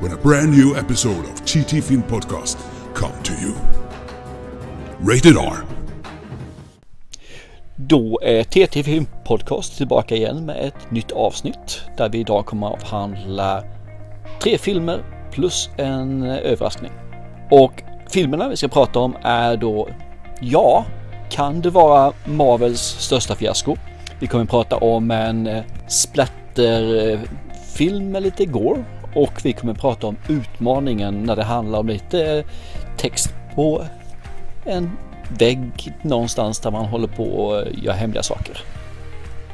when a brand new episode of TT Film Podcast come to you. Rated R. Då är TT Film Podcast tillbaka igen med ett nytt avsnitt där vi idag kommer att avhandla tre filmer plus en överraskning. Och filmerna vi ska prata om är då, ja, kan det vara Marvels största fiasko? Vi kommer att prata om en eh, splatterfilm med lite gore och vi kommer prata om utmaningen när det handlar om lite eh, text på en vägg någonstans där man håller på och eh, gör hemliga saker.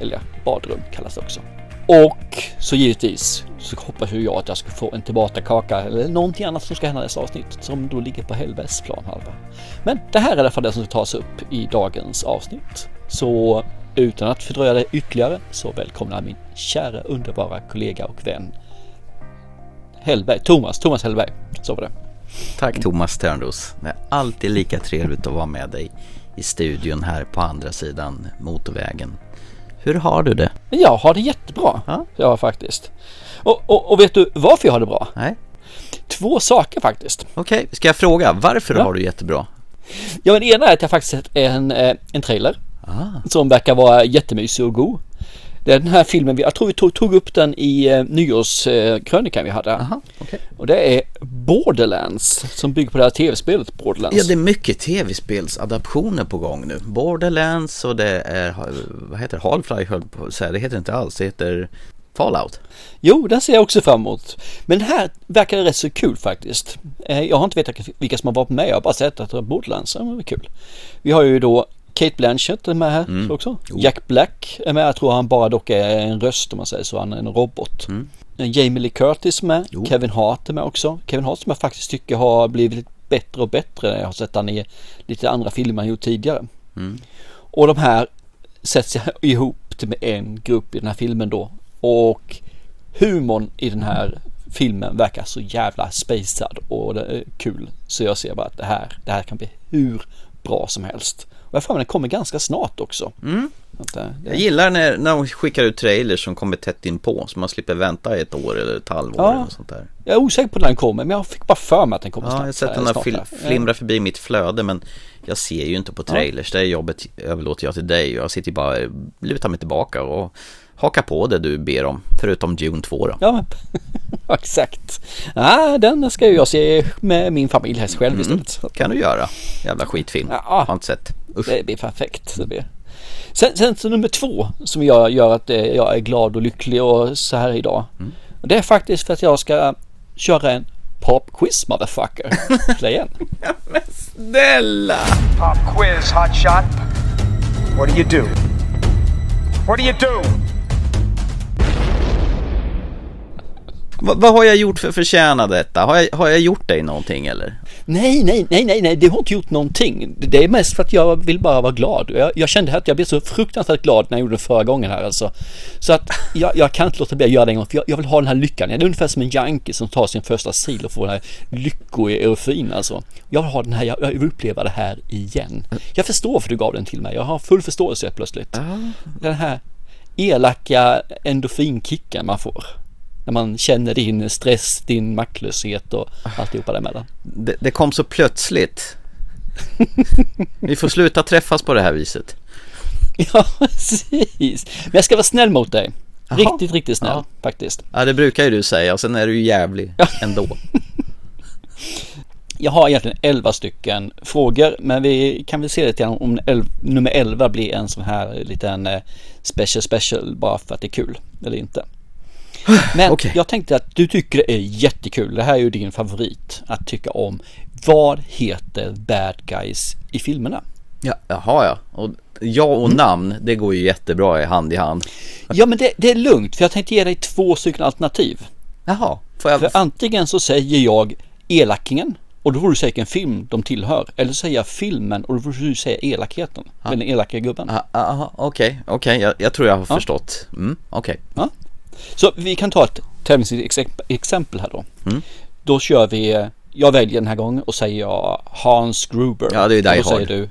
Eller badrum kallas det också. Och så givetvis så hoppas ju jag att jag ska få en tillbakakaka eller någonting annat som ska hända i nästa avsnitt som då ligger på Helvets planhalva. Men det här är i alla fall det som ska tas upp i dagens avsnitt. Så utan att fördröja det ytterligare så välkomnar jag min kära underbara kollega och vän Hellberg, Thomas, Thomas Hellberg. Så var det. Tack Thomas Törnros. Det är alltid lika trevligt att vara med dig i studion här på andra sidan motorvägen. Hur har du det? Jag har det jättebra. Ja. Ja, faktiskt. Och, och, och vet du varför jag har det bra? Nej? Två saker faktiskt. Okej, ska jag fråga varför Ja. har du jättebra? Ja, men det ena är att jag faktiskt sett en, eh, en trailer Ah, som verkar vara jättemysig och god. Det är den här filmen, vi, jag tror vi tog, tog upp den i eh, nyårskrönikan vi hade. aha, okej. Och det är Borderlands som bygger på det här tv-spelet Borderlands. Ja, det är mycket tv-spelsadaptioner på gång nu. Borderlands och det är, vad heter det, Half-Life höll på att säga. Det heter inte alls, det heter Fallout. Jo, den ser jag också fram emot. Men här verkar rätt så kul faktiskt. Eh, Jag har inte vetat vilka som har varit med, jag har bara sett att det är Borderlands, det är kul. Vi har ju då Kate Blanchett är med här Mm. också. Jo. Jack Black är med, jag tror han bara dock är en röst om man säger så, han är en robot. Mm. Eh, Jamie Lee Curtis med, Jo. Kevin Hart är med också. Kevin Hart som jag faktiskt tycker har blivit bättre och bättre. Jag har sett han i lite andra filmer han gjort tidigare. Mm. Och de här sätts ihop till med en grupp i den här filmen då. Och humorn i den här filmen verkar så jävla spacad och kul. Så jag ser bara att det här, det här kan bli hur bra som helst. Jag får mig den kommer ganska snart också. Mm. Eh, Jag det, gillar när, när de skickar ut trailers som kommer tätt in på så man slipper vänta ett år eller ett halvår Ja. eller sånt där. jag är osäker på när den kommer men jag fick bara för mig att den kommer Ja, snart. jag har sett den här. flimra förbi mitt flöde men jag ser ju inte på trailers. Det jobbet överlåter jag till dig och jag sitter ju bara lutar mig tillbaka och hakar på det du ber om. Förutom Dune 2 då. Ja, men, exakt. Ja, den ska jag se med min familj här själv istället. Kan du göra. Jävla skitfilm. Ja. Har inte sett. Usch. Det blir perfekt. Det blir. Sen, sen så nummer två som jag gör att eh, jag är glad och lycklig och så här idag. Och Det är faktiskt för att jag ska köra en popquiz motherfucker. Slå igen. Snälla! Pop quiz, hotshot. What do you do? What do you do? Va- vad har jag gjort för att förtjäna detta? Har jag, har jag gjort dig någonting eller? Nej, nej, nej, nej, nej, det har inte gjort någonting. Det är mest för att jag vill bara vara glad. Jag, jag kände att jag blev så fruktansvärt glad när jag gjorde det förra gången här alltså. Så att jag, jag kan inte låta bli att göra det en gång för jag, jag vill ha den här lyckan. Det är ungefär som en junkie som tar sin första sil och får den här lyckoeufin alltså. Jag vill ha den här, jag, jag vill uppleva det här igen. Jag förstår varför du gav den till mig. Jag har full förståelse plötsligt. Den här elaka endorfinkicken man får. När man känner din stress, din maktlöshet och alltihopa däremellan. Det, det kom så plötsligt. Vi får sluta träffas på det här viset. Ja, precis. Men jag ska vara snäll mot dig. Jaha. Riktigt, riktigt snäll Ja. faktiskt. Ja, det brukar ju du säga och sen är du ju jävlig Ja. ändå. Jag har egentligen 11 stycken frågor, men vi kan väl se lite grann om el- nummer 11 blir en sån här liten eh, special special bara för att det är kul eller inte. Men Okej. jag tänkte att du tycker det är jättekul. Det här är ju din favorit att tycka om. Vad heter bad guys i filmerna? Ja, jaha ja. Och ja och namn, det går ju jättebra i hand i hand. Ja, men det, det är lugnt för jag tänkte ge dig två stycken alternativ. Jaha, får jag... För antingen så säger jag elakingen och då får du säga vilken film de tillhör. Eller säga filmen och då får du säga elakheten. Den elaka gubben. Ah, ah, Aha, okej, okej, jag, jag tror jag har förstått. Mm, okej. Ja. Så vi kan ta ett tävlingsexempel här då. Mm. Då kör vi, jag väljer den här gången och säger jag Hans Gruber. Ja, det är Die Och då säger Hard. du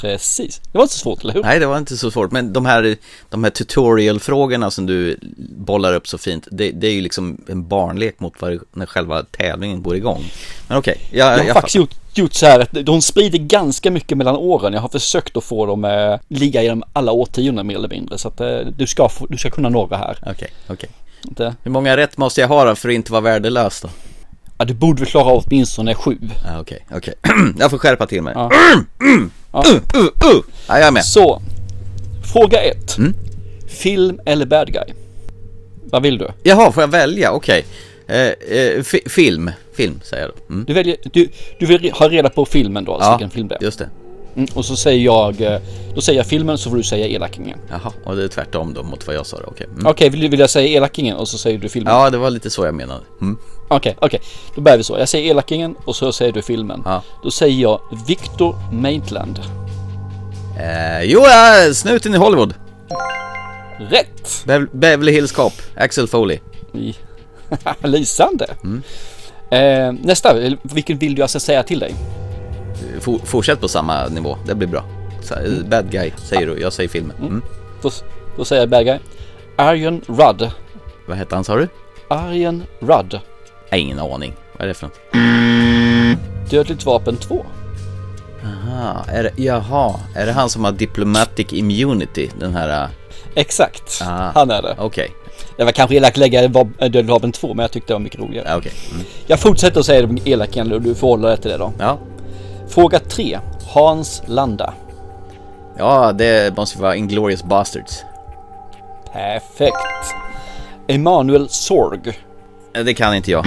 Precis, det var inte så svårt, eller hur? Nej, det var inte så svårt, men de här, de här tutorial-frågorna som du bollar upp så fint, det, det är ju liksom en barnlek mot vad, när själva tävlingen går igång. Men okej, jag, Jag har jag, faktiskt gjort, gjort så här att de sprider ganska mycket mellan åren. Jag har försökt att få dem eh, ligga genom alla årtionden mer eller mindre. Så att eh, du, ska få, du ska kunna några här. Okej, okej. Inte, Hur många rätt måste jag ha då för att inte vara värdelös då? ja, du borde väl klara av åtminstone sju. Ja, Okej, okej. jag får skärpa till mig. Ja. Uh, uh. Ja, jag är med. Så, fråga ett. Mm. Film eller bad guy? Vad vill du? Jaha, får jag välja? Okej. Eh, eh, fi- film, film säger jag då. Mm. Du, väljer, du, du vill ha reda på filmen då, alltså Ja, vilken film det är. just det. Mm, och så säger jag, eh, då säger jag filmen så får du säga elakingen. Jaha, och det är tvärtom då mot vad jag sa då. Okej. Mm. Okej, vill, vill jag säga elakingen och så säger du filmen? Ja, det var lite så jag menade. Mm. Okej, okej. Då börjar vi så. Jag säger elakingen och så säger du filmen. Ja. Då säger jag Victor Maitland. Eh, jo, ja, snuten i Hollywood. Rätt! Bev- Beverly Hills Cop, Axel Foley. Lysande. Mm. Eh, nästa, vilken vill du ska säga till dig? For- fortsätt på samma nivå, det blir bra. Eh, bad guy säger du, jag säger filmen. Mm. Då, då säger jag bad guy. Arjen Rudd. Vad hette han sa du? Arjen Rudd. Nej, ingen aning. Vad är det för något? Dödligt vapen 2. Aha, är det, jaha, är det han som har diplomatic immunity? Den här, uh, Exakt, Ah. han är det. okej, Det var kanske elakt att lägga Dödligt vapen 2 men jag tyckte det var mycket roligare. ja, okej. Mm. Jag fortsätter att säga de elakingarna och du får hålla dig till det då. Ja. Fråga 3. Hans Landa. ja, det måste vara Inglourious Bastards. Perfekt. Emanuel Sorg. Eh, Det kan inte jag.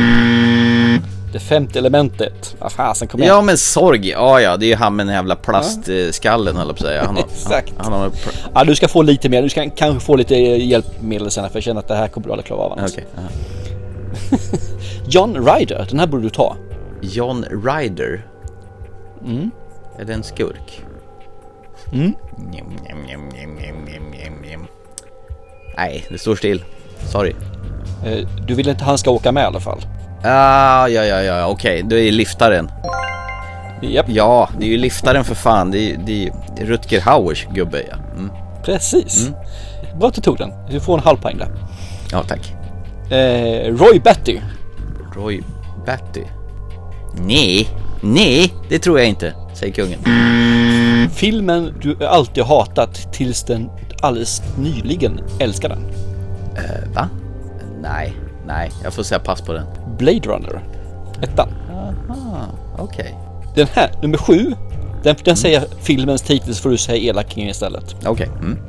Det femte elementet. Vad fasen, kom igen. Ja men sorg, ja ja det är ju han med den jävla plastskallen höll jag på att säga. Han har, Exakt. Han, han har, Ja, du ska få lite mer. Du ska kanske få lite hjälpmedel sen för jag känner att det här kommer du aldrig klara av annars. okej. aha. John Ryder, den här borde du ta. John Ryder. Mm. Är det en skurk? Mm. Njam, njam, njam. Nej, det står still. Sorry. Eh, Du vill inte han ska åka med i alla fall? Ah, ja, ja, ja, okej. Du är liftaren. Japp, Ja, det är ju liftaren för fan. Det är, det är Rutger Hauers gubbe ja. Mm. precis. Bra att du tog den. Du får en halv poäng där. Ja, tack. Eh, Roy Batty. Roy Batty. Nej, nej, det tror jag inte, säger kungen. Filmen du alltid hatat tills den alldeles nyligen älskar den. Eh, va? Nej, nej, jag får säga pass på den. Blade Runner. Ettan. Aha, okej. Den här, nummer sju. Den, den säger filmens titel så får du säga elakingen istället. Okej. Mm.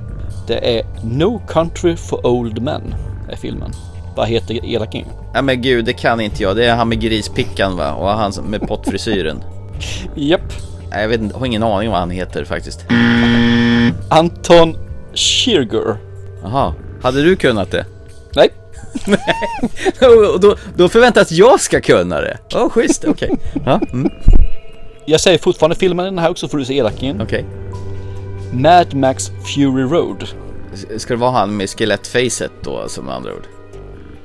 Det är No Country for Old Men. Är filmen. Vad heter elakingen? Ja men gud, det kan inte jag. Det är han med grispickan va? Och han med pottfrisyren. Japp. Nej, jag vet inte, har ingen aning vad han heter faktiskt. Anton Chigurh. Jaha, hade du kunnat det? Nej. Och då, då förväntas jag ska kunna det. Åh, oh, schysst, okej. Ja, mm, Jag säger fortfarande filmen den här också får du säga elakingen. okej. Mad Max Fury Road. Ska det vara han med skelettfacet då, som med andra ord?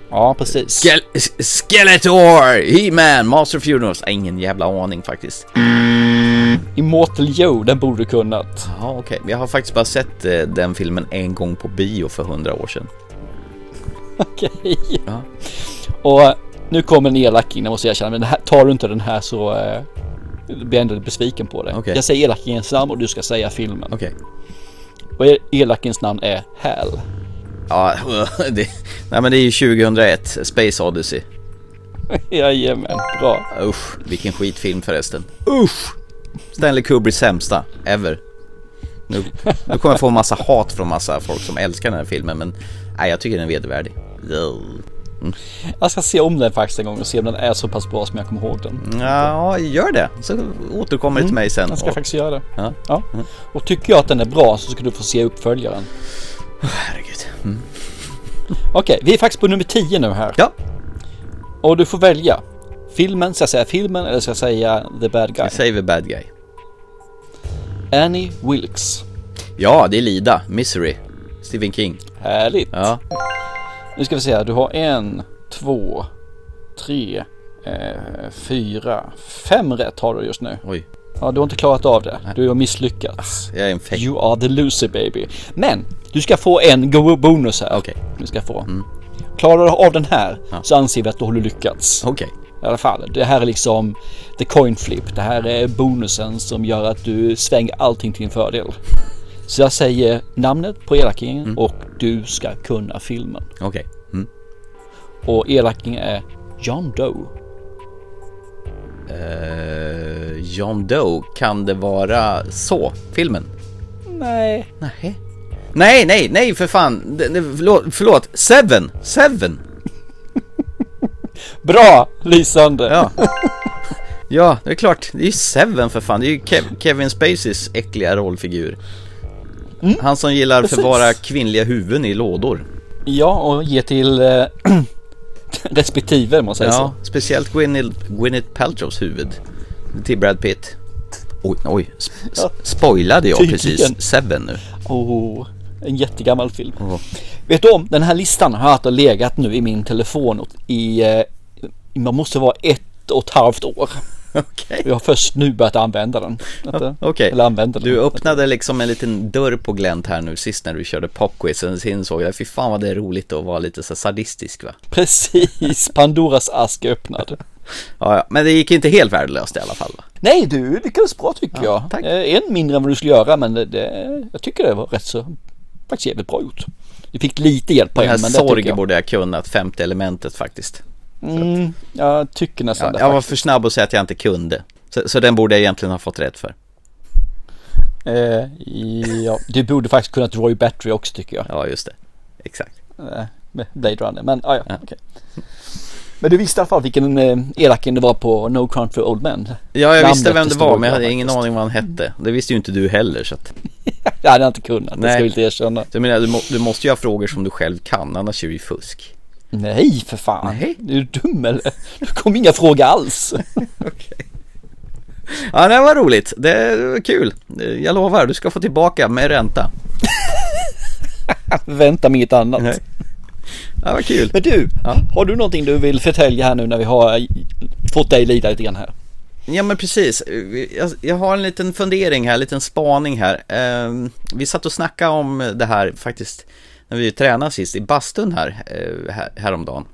Ja, precis. Skel Skeletor! He-Man! Master of Universe? Nej, ingen jävla aning faktiskt. Immortal Joe, den borde du kunnat. Ja, okej. Jag har faktiskt bara sett eh, den filmen en gång på bio för hundra år sedan. Okej. Ja. Och nu kommer en elaking, jag måste erkänna. Men det här, tar du inte den här så eh, blir jag ändå besviken på det. Okej. Jag säger elakingens namn och du ska säga filmen. Okej. Och el- elakens namn är Hal. Ja, det, nej men det är ju 2001, Space Odyssey. Jajamän, bra. Usch, vilken skitfilm förresten. Usch! Stanley Kubricks sämsta, ever. Nu, nu kommer jag få massa hat från massa folk som älskar den här filmen men nej, jag tycker den är vedervärdig. Jag ska se om den faktiskt en gång och se om den är så pass bra som jag kommer ihåg den. Ja, gör det. Så återkommer det till mig sen. Jag ska Och- faktiskt göra det. Ja. Ja. Och tycker jag att den är bra så ska du få se uppföljaren. Herregud. Mm. Okej, vi är faktiskt på nummer 10 nu här. Ja. Och du får välja. filmen, ska jag säga filmen eller ska jag säga the bad guy? Jag säger the bad guy. Annie Wilkes. Ja, det är Lida. Misery. Stephen King. Härligt. Ja. Nu ska vi se här, du har en, två, tre, eh, fyra, fem rätt har du just nu. Oj, Ja, du har inte klarat av det. Du har misslyckats. jag är en fake. You are the loser baby. Men du ska få en go- bonus här. Okej. Du ska få. Klarar du av den här Ja. så anser vi att du har lyckats. Okej. I alla fall. Det här är liksom the coin flip. Det här är bonusen som gör att du svänger allting till din fördel. Så jag säger namnet på elakingen och du ska kunna filmen. Okej. Mm. Och elakingen är John Doe. Eh, John Doe, kan det vara så? Filmen? Nej. Nej. Nej, nej, nej för fan. Förlåt, förlåt. Seven! Seven! Bra! Lysande. Ja. Ja, det är klart. Det är ju Seven för fan. Det är ju Kev- Kevin Spaceys äckliga rollfigur. Han som gillar Precis. förvara kvinnliga huvuden i lådor. Ja, och ge till eh, respektive måste jag säga Ja, speciellt Gwyneth, Gwyneth Paltrows huvud. Till Brad Pitt. Oj, oj. Ja. Spoilade jag Tydligen. precis Seven nu? så. Oh, en jättegammal film. Åh. Vet du om, den här listan har och legat nu i min telefon i, eh, man måste vara ett och ett halvt år. Okej. Jag har först nu börjat använda den. Inte? Okej. Eller använda den. Du öppnade liksom en liten dörr på glänt här nu sist när du körde popquiz. Sen insåg jag, fy fan vad det är roligt att vara lite så sadistisk va? Precis, Pandoras ask öppnad. Ja, ja, men det gick inte helt värdelöst i alla fall va? Nej, du lyckades bra tycker Ja, jag. tack. Eh, En mindre än vad du skulle göra, men det, det, jag tycker det var rätt så, faktiskt jävligt bra gjort. Du fick lite hjälp på en, men det tycker sorg jag. borde jag kunnat, femte elementet faktiskt. Mm, jag tycker nästan Ja, det jag var för snabb att säga att jag inte kunde. Så, så den borde jag egentligen ha fått rätt för. Eh, ja, du borde faktiskt kunnat Roy Battery också tycker jag. Ja, just det. Exakt. Eh, Blade Runner, men ah, ja, Ja. okej. Men du visste i alla fall vilken eh, elaking det var på No Country Old Men. Ja, jag Namnet visste vem det var, men jag jag hade ingen aning vad han hette. Det visste ju inte du heller, så att... Det hade jag inte kunnat, det Nej. ska vi inte erkänna. Så jag menar, du, må, du måste ju ha frågor som du själv kan, annars är det ju fusk. Nej, för fan. Nej. Är du dum eller? Det kom inga frågor alls. Ja, det var roligt. Det var kul. Jag lovar, du ska få tillbaka med ränta. Vänta med inget annat. Nej. Ja, vad kul. Men du, Ja. har du någonting du vill förtälja här nu när vi har fått dig lida lite grann här? Ja men precis, jag, har en liten fundering här, en liten spaning här. Eh, vi satt och snackade om det här faktiskt när vi tränade sist i bastun här, eh, här häromdagen.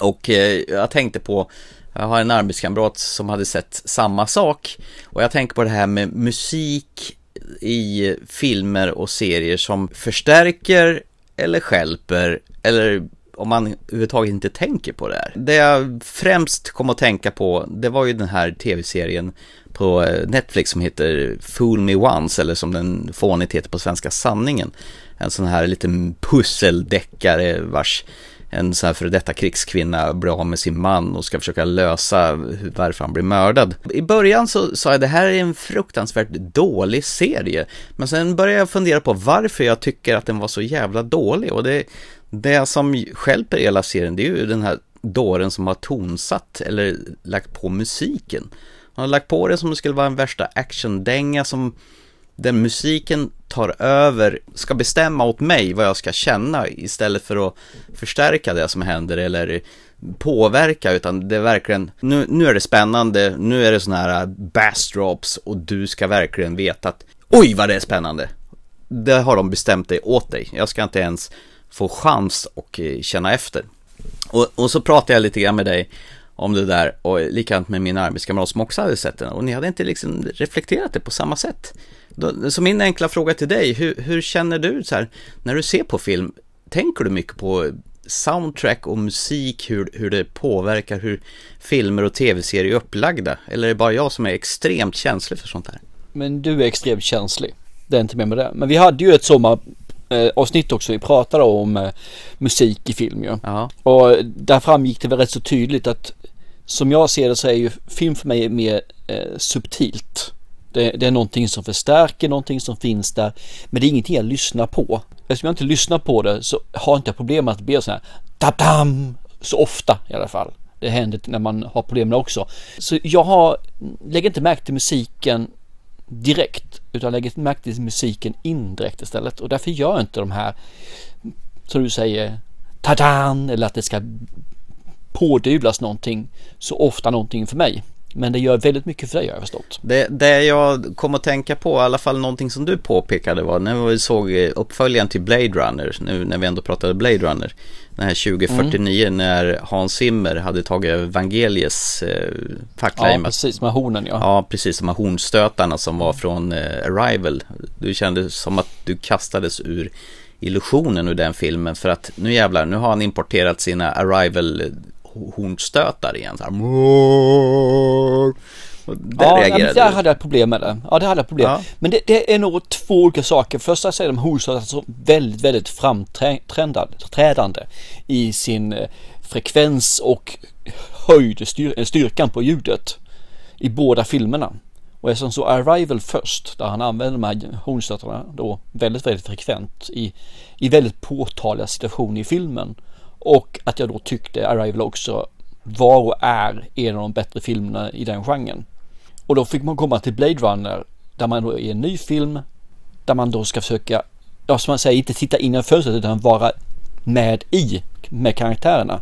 Och eh, jag tänkte på, jag har en arbetskamrat som hade sett samma sak. Och jag tänker på det här med musik i filmer och serier som förstärker eller skälper eller om man överhuvudtaget inte tänker på det här. Det jag främst kom att tänka på, det var ju den här tv-serien på eh, Netflix som heter Fool Me Once, eller som den fånigt heter på svenska, Sanningen. En sån här liten pusseldeckare vars en sån här före detta krigskvinna blir av med sin man och ska försöka lösa varför han blir mördad. I början så sa jag det här är en fruktansvärt dålig serie. Men sen började jag fundera på varför jag tycker att den var så jävla dålig. Och det, det som stjälper hela serien det är ju den här dåren som har tonsatt eller lagt på musiken. Han har lagt på det som det skulle vara en värsta actiondänga som den musiken tar över, ska bestämma åt mig vad jag ska känna istället för att förstärka det som händer eller påverka utan det är verkligen, nu, nu är det spännande, nu är det sådana här äh, bass drops och du ska verkligen veta att oj vad det är spännande. Det har de bestämt dig åt dig, jag ska inte ens få chans och eh, känna efter. Och, och så pratade jag lite grann med dig om det där och likadant med min arbetskamrat som också hade sett den och ni hade inte liksom reflekterat det på samma sätt. Då, så min enkla fråga till dig, hur, hur känner du så här, när du ser på film, tänker du mycket på soundtrack och musik, hur, hur det påverkar hur filmer och tv-serier är upplagda? Eller är det bara jag som är extremt känslig för sånt här? Men du är extremt känslig. Det är inte med med det. Men vi hade ju ett sommaravsnitt också. Vi pratade om eh, musik i film ju. Ja, Och där framgick det väl rätt så tydligt att som jag ser det så är ju film för mig mer eh, subtilt. Det, det är någonting som förstärker någonting som finns där. Men det är ingenting jag lyssnar på. Eftersom jag inte lyssnar på det så har inte jag problem med att det blir så här dam så ofta i alla fall. Det händer när man har problem också. Så jag har, lägger inte märke till musiken direkt utan lägger märke till musiken indirekt istället och därför gör jag inte de här som du säger tadan eller att det ska pådyvlas någonting så ofta någonting för mig. Men det gör väldigt mycket för dig har jag förstått. Det, det jag kom att tänka på, i alla fall någonting som du påpekade var när vi såg uppföljaren till Blade Runner, nu när vi ändå pratade Blade Runner, den här 2049 mm. när Hans Zimmer hade tagit Evangelies eh, fackla Ja, precis, med hornen ja. Ja, precis, de här hornstötarna som var från eh, Arrival. Du kände som att du kastades ur illusionen ur den filmen för att nu jävlar, nu har han importerat sina Arrival hornstötar igen. Så här. där ja, reagerade där hade jag problem med det. Ja, det hade jag problem. Ja. Men det, det, är nog två olika saker. Först så är de hornstötar så väldigt, väldigt framträdande i sin eh, frekvens och höjd, styr, styrkan på ljudet i båda filmerna. Och eftersom så Arrival först, där han använder de här hornstötarna då väldigt, väldigt frekvent i, i väldigt påtagliga situationer i filmen och att jag då tyckte Arrival också var och är en av de bättre filmerna i den genren. Och då fick man komma till Blade Runner där man då är en ny film där man då ska försöka, ja som man säger, inte titta in i fönstret utan vara med i med karaktärerna.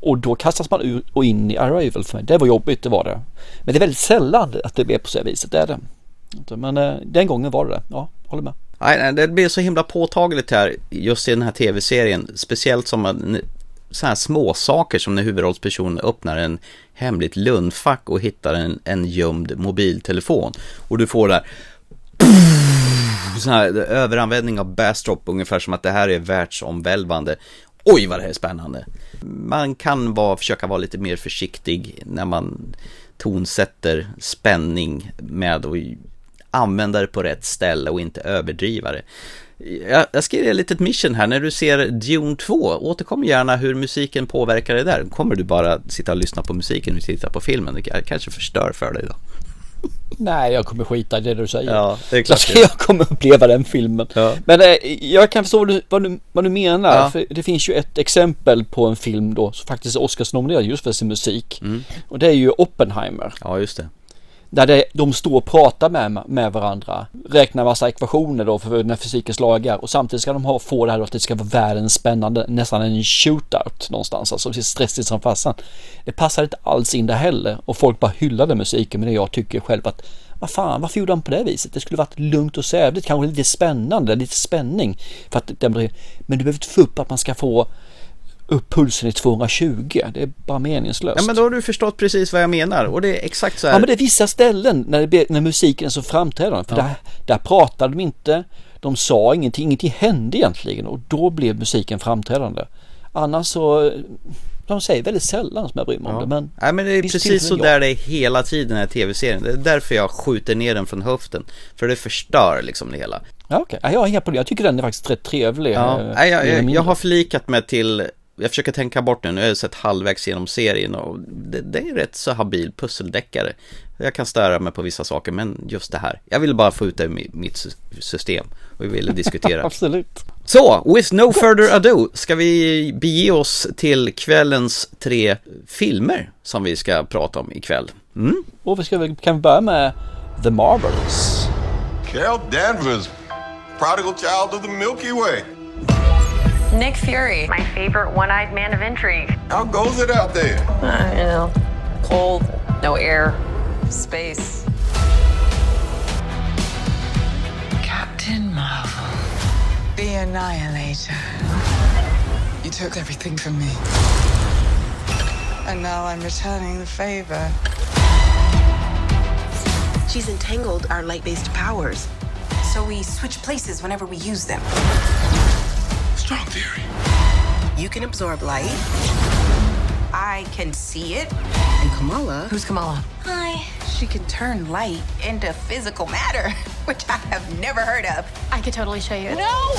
Och då kastas man ut och in i Arrival för mig. Det var jobbigt, det var det. Men det är väldigt sällan att det blir på så viset, det är det. Alltså, men eh, den gången var det det. Ja, håller med. Nej, det blir så himla påtagligt här just i den här tv-serien. Speciellt som man så här små saker som när huvudrollspersonen öppnar en hemligt lundfack och hittar en, en gömd mobiltelefon. Och du får där så här överanvändning av bastrop ungefär som att det här är världsomvälvande. Oj vad det här är spännande. Man kan vara, försöka vara lite mer försiktig när man tonsätter spänning med att använda det på rätt ställe och inte överdriva det. Jag, jag skrev ett litet mission här, när du ser Dune 2, återkom gärna hur musiken påverkar dig där. Kommer du bara sitta och lyssna på musiken och titta på filmen? Det kanske förstör för dig då. Nej, jag kommer skita i det du säger. Ja, det är klart. Jag kommer uppleva den filmen. Ja. Men eh, jag kan förstå vad du, vad du, vad du menar. Ja. För det finns ju ett exempel på en film då som faktiskt är Oscarsnominerad just för sin musik. Mm. Och det är ju Oppenheimer. Ja, just det. Där det, de står och pratar med, med varandra. Räknar massa ekvationer då för när fysikens lagar. Och samtidigt ska de ha, få det här då att det ska vara världens spännande, nästan en shootout någonstans. Alltså det är stressigt som fassan. Det passar inte alls in där heller. Och folk bara hyllade musiken. Men jag tycker själv att vad fan, varför gjorde han på det viset? Det skulle varit lugnt och sävligt, kanske lite spännande, lite spänning. För att, men du behöver inte få upp att man ska få upp pulsen i 220. Det är bara meningslöst. Ja men då har du förstått precis vad jag menar och det är exakt så här. Ja men det är vissa ställen när, det, när musiken är så framträdande. För ja. där, där pratade de inte, de sa ingenting, ingenting hände egentligen och då blev musiken framträdande. Annars så de säger väldigt sällan som jag bryr mig om det. Men, Nej, men det är precis så där det är hela tiden den här tv-serien. Det är därför jag skjuter ner den från höften. För det förstör liksom det hela. Ja. Okay. Jag har inga problem. Jag tycker den är faktiskt rätt trevlig. Ja. Nej, jag, jag, jag har förlikat mig till jag försöker tänka bort nu, nu har jag sett halvvägs genom serien och det, det är rätt så habil pusseldeckare. Jag kan störa mig på vissa saker, men just det här. Jag ville bara få ut det i mitt system och vi ville diskutera. Absolut. Så, with no further ado ska vi bege oss till kvällens tre filmer som vi ska prata om ikväll. Mm? Och vi ska, kan vi börja med The Marvels. Carol Danvers, prodigal child of the Milky Way. Nick Fury, my favorite one-eyed man of intrigue. How goes it out there? Uh, you know, cold, no air, space. Captain Marvel. The Annihilator. You took everything from me. And now I'm returning the favor. She's entangled our light-based powers. So we switch places whenever we use them. Strong theory. You can absorb light. I can see it. And Kamala. Who's Kamala? Hi. She can turn light into physical matter, which I have never heard of. I could totally show you. No!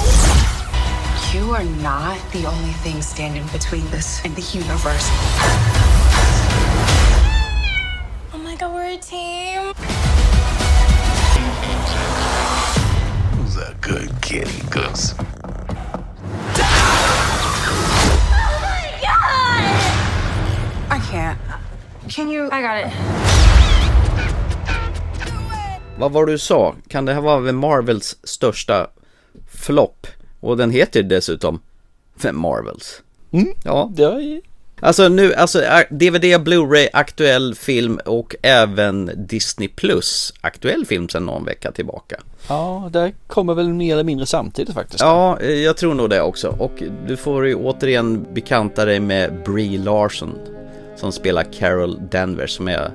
You are not the only thing standing between this and the universe. Oh my god, we're a team. Who's a good kitty goose? Can't. Can you? I got it. Vad var det du sa? Kan det här vara Marvels största flopp? Och den heter dessutom The Marvels. Mm. Ja. Det är... Alltså nu, alltså DVD, Blu-ray, aktuell film och även Disney Plus aktuell film sedan någon vecka tillbaka. Ja, det kommer väl mer eller mindre samtidigt faktiskt. Ja, eh, jag tror nog det också. Och du får ju återigen bekanta dig med Brie Larson som spelar Carol Danvers som är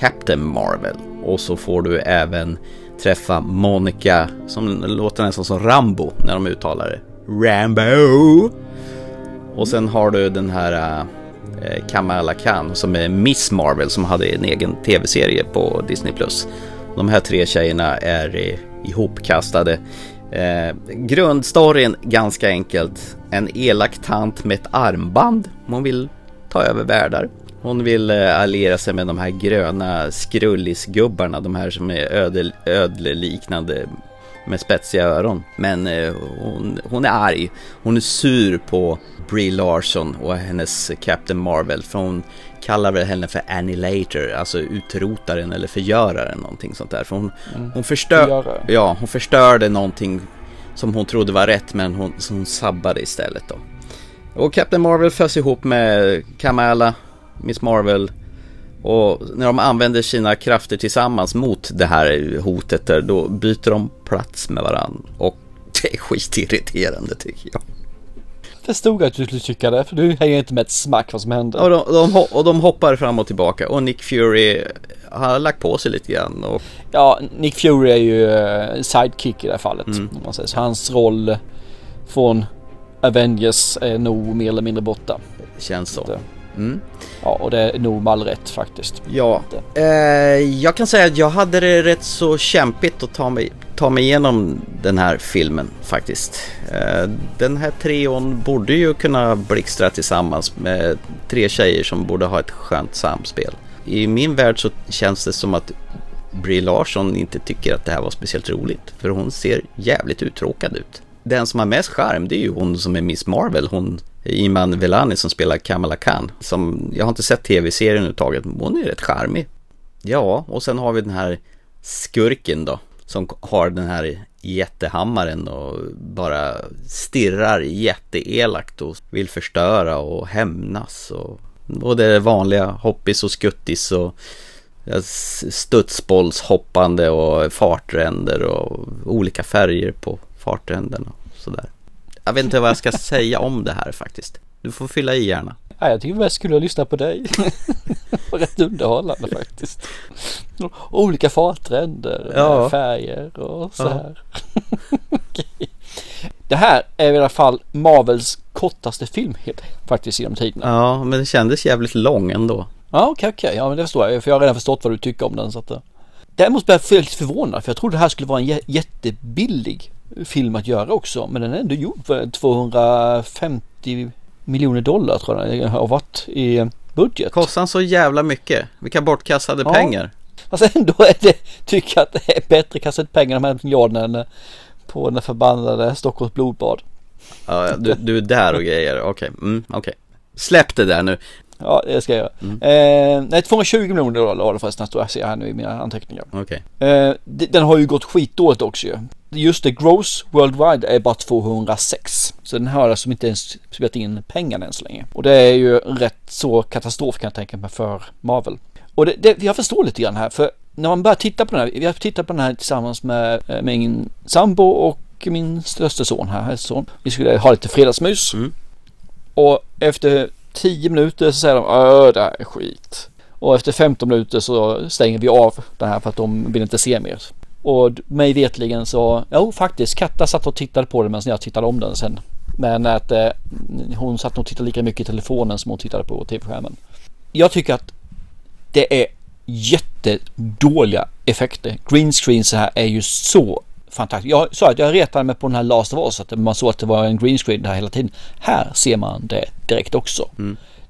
Captain Marvel. Och så får du även träffa Monica som låter nästan som Rambo när de uttalar det. Rambo! Och sen har du den här eh, Kamala Khan som är Miss Marvel som hade en egen tv-serie på Disney+. De här tre tjejerna är eh, ihopkastade. Eh, grundstoryn ganska enkelt. En elak tant med ett armband. Hon vill ta över världar. Hon vill eh, alliera sig med de här gröna skrullisgubbarna. De här som är ödel, ödleliknande med spetsiga öron. Men eh, hon, hon är arg. Hon är sur på Brie Larson och hennes Captain Marvel. För hon kallar väl henne för Annihilator, alltså utrotaren eller förgöraren någonting sånt där. För hon, Mm. hon, förstör, ja, hon förstörde någonting som hon trodde var rätt men hon, som hon sabbade istället då. Och Captain Marvel förs ihop med Kamala, Miss Marvel och när de använder sina krafter tillsammans mot det här hotet där, då byter de plats med varandra. Och det är skitirriterande tycker jag. Det stod att du skulle tycka det, för du hänger inte med ett smack vad som hände. Och de, de, och de hoppar fram och tillbaka och Nick Fury har lagt på sig lite grann. Och, Ja, Nick Fury är ju eh, sidekick i det här fallet. Mm. Om man säger. Så hans roll från Avengers är nog mer eller mindre borta. känns så. Mm. Ja, och det är nog med all rätt faktiskt. Ja, eh, jag kan säga att jag hade det rätt så kämpigt att ta mig, ta mig igenom den här filmen faktiskt. Eh, den här trion borde ju kunna blixtra tillsammans med tre tjejer som borde ha ett skönt samspel. I min värld så känns det som att Brie Larson inte tycker att det här var speciellt roligt. För hon ser jävligt uttråkad ut. Den som har mest charm det är ju hon som är Miss Marvel. Hon Iman Velani som spelar Kamala Khan. Som, jag har inte sett tv-serien överhuvudtaget. men Hon är rätt charmig. Ja, och sen har vi den här skurken då. Som har den här jättehammaren och bara stirrar jätteelakt och vill förstöra och hämnas. Och, och det är vanliga hoppis och skuttis och studsbollshoppande och fartränder och olika färger på fartränderna och sådär. Jag vet inte vad jag ska säga om det här faktiskt. Du får fylla i gärna. Ja, jag tycker mest skulle jag lyssna på dig. det var rätt underhållande faktiskt. Olika fartränder, Ja. färger och så här. Okej. Det här är i alla fall Marvels kortaste film helt- faktiskt genom tiderna. Ja, men det kändes jävligt lång ändå. Ja okej okej, ja men det förstår jag för jag har redan förstått vad du tycker om den så att eh. Däremot blev jag väldigt förvånad för jag trodde det här skulle vara en jä- jättebillig film att göra också men den är ändå gjord för 250 miljoner dollar tror jag den har varit i budget. Kostar han så jävla mycket? Vilka bortkastade Ja. pengar. Fast ändå är det, tycker jag att det är bättre att kasta ut pengar de här miljarderna än på den förbannade Stockholms blodbad. Ja, du, du är där och grejer. Okej, mm, okej. Släpp det där nu. Ja, det ska jag göra. Eh, nej, 220 miljoner dollar var det förresten, står jag ser här nu i mina anteckningar. Okej. Eh, den har ju gått skitdåligt också ju. Just det, gross worldwide är bara 206. Så den har alltså inte ens spelat in pengarna än så länge. Och det är ju rätt så katastrof kan jag tänka mig för Marvel. Och det, det, jag förstår lite grann här för när man börjar titta på den här, vi har tittat på den här tillsammans med, eh, med min sambo och min största son här, son. Vi skulle ha lite fredagsmys. Och efter 10 minuter så säger de öh det här är skit. Och efter 15 minuter så stänger vi av den här för att de vill inte se mer. Och mig vetligen så, jo faktiskt, Katta satt och tittade på den medan jag tittade om den sen. Men att eh, hon satt och tittade lika mycket i telefonen som hon tittade på tv-skärmen. Jag tycker att det är jättedåliga effekter. Green screen så här är ju så fantastiskt. Jag sa att jag retade mig på den här Last of Us att man såg att det var en green screen där hela tiden. Här ser man det direkt också.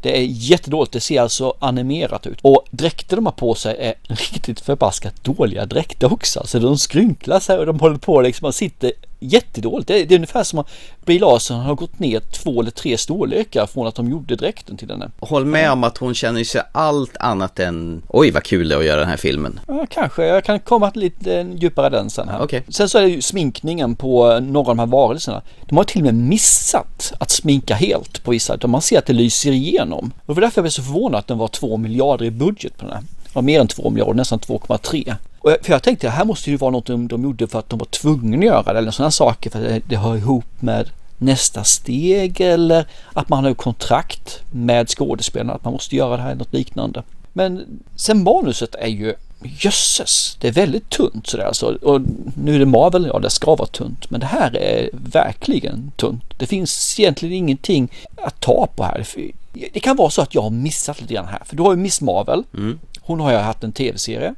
Det är jättedåligt. Det ser alltså animerat ut. Och dräkter de har på sig är riktigt förbaskat dåliga dräkter också. Så de skrynklar sig och de håller på liksom. Man sitter jättedåligt. Det är, det är ungefär som att Brie Larson har gått ner två eller tre storlekar från att de gjorde dräkten till henne. Håll med om att hon känner sig allt annat än oj vad kul det är att göra den här filmen. Ja, kanske. Jag kan komma lite djupare den sen här. Okej. Sen så är det ju sminkningen på några av de här varelserna. De har till och med missat att sminka helt på vissa. Man ser att det lyser igenom. Och det var därför jag blev så förvånad att den var 2 miljarder i budget på den här. Det var mer än 2 miljarder, nästan 2,3. Och jag, för jag tänkte att här måste ju vara något de, de gjorde för att de var tvungna att göra det. Eller sådana saker för att det, det hör ihop med nästa steg eller att man har kontrakt med skådespelarna att man måste göra det här något liknande. Men sen manuset är ju jösses, det är väldigt tunt sådär alltså. Och nu är det Marvel, ja det ska vara tunt. Men det här är verkligen tunt. Det finns egentligen ingenting att ta på här. Det kan vara så att jag har missat lite grann här. För du har ju Miss Marvel. Hon har ju haft en tv-serie.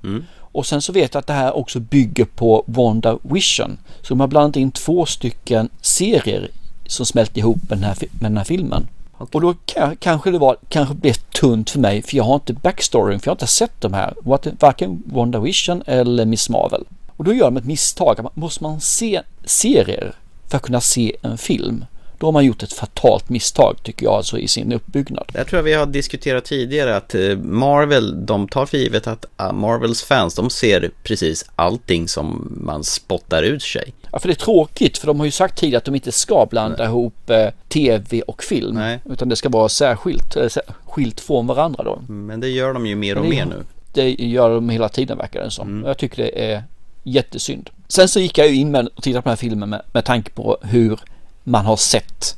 Och sen så vet jag att det här också bygger på Wanda Vision. Så de har blandat in två stycken serier som smält ihop med den här, med den här filmen. Och då kan, kanske det var, kanske blev tunt för mig för jag har inte backstoryn för jag har inte sett de här, varken WandaVision eller Miss Marvel. Och då gör de ett misstag, måste man se serier för att kunna se en film? Då har man gjort ett fatalt misstag tycker jag alltså i sin uppbyggnad. Jag tror vi har diskuterat tidigare att eh, Marvel, de tar för givet att ah, Marvels fans, de ser precis allting som man spottar ut sig. Ja, för det är tråkigt för de har ju sagt tidigare att de inte ska blanda ihop eh, tv och film. Utan det ska vara särskilt, eh, skilt från varandra då. Men det gör de ju mer och det- mer nu. Det gör de hela tiden verkar det som. Och Jag tycker det är jättesynd. Sen så gick jag ju in med och tittade på den här filmen med, med tanke på hur man har sett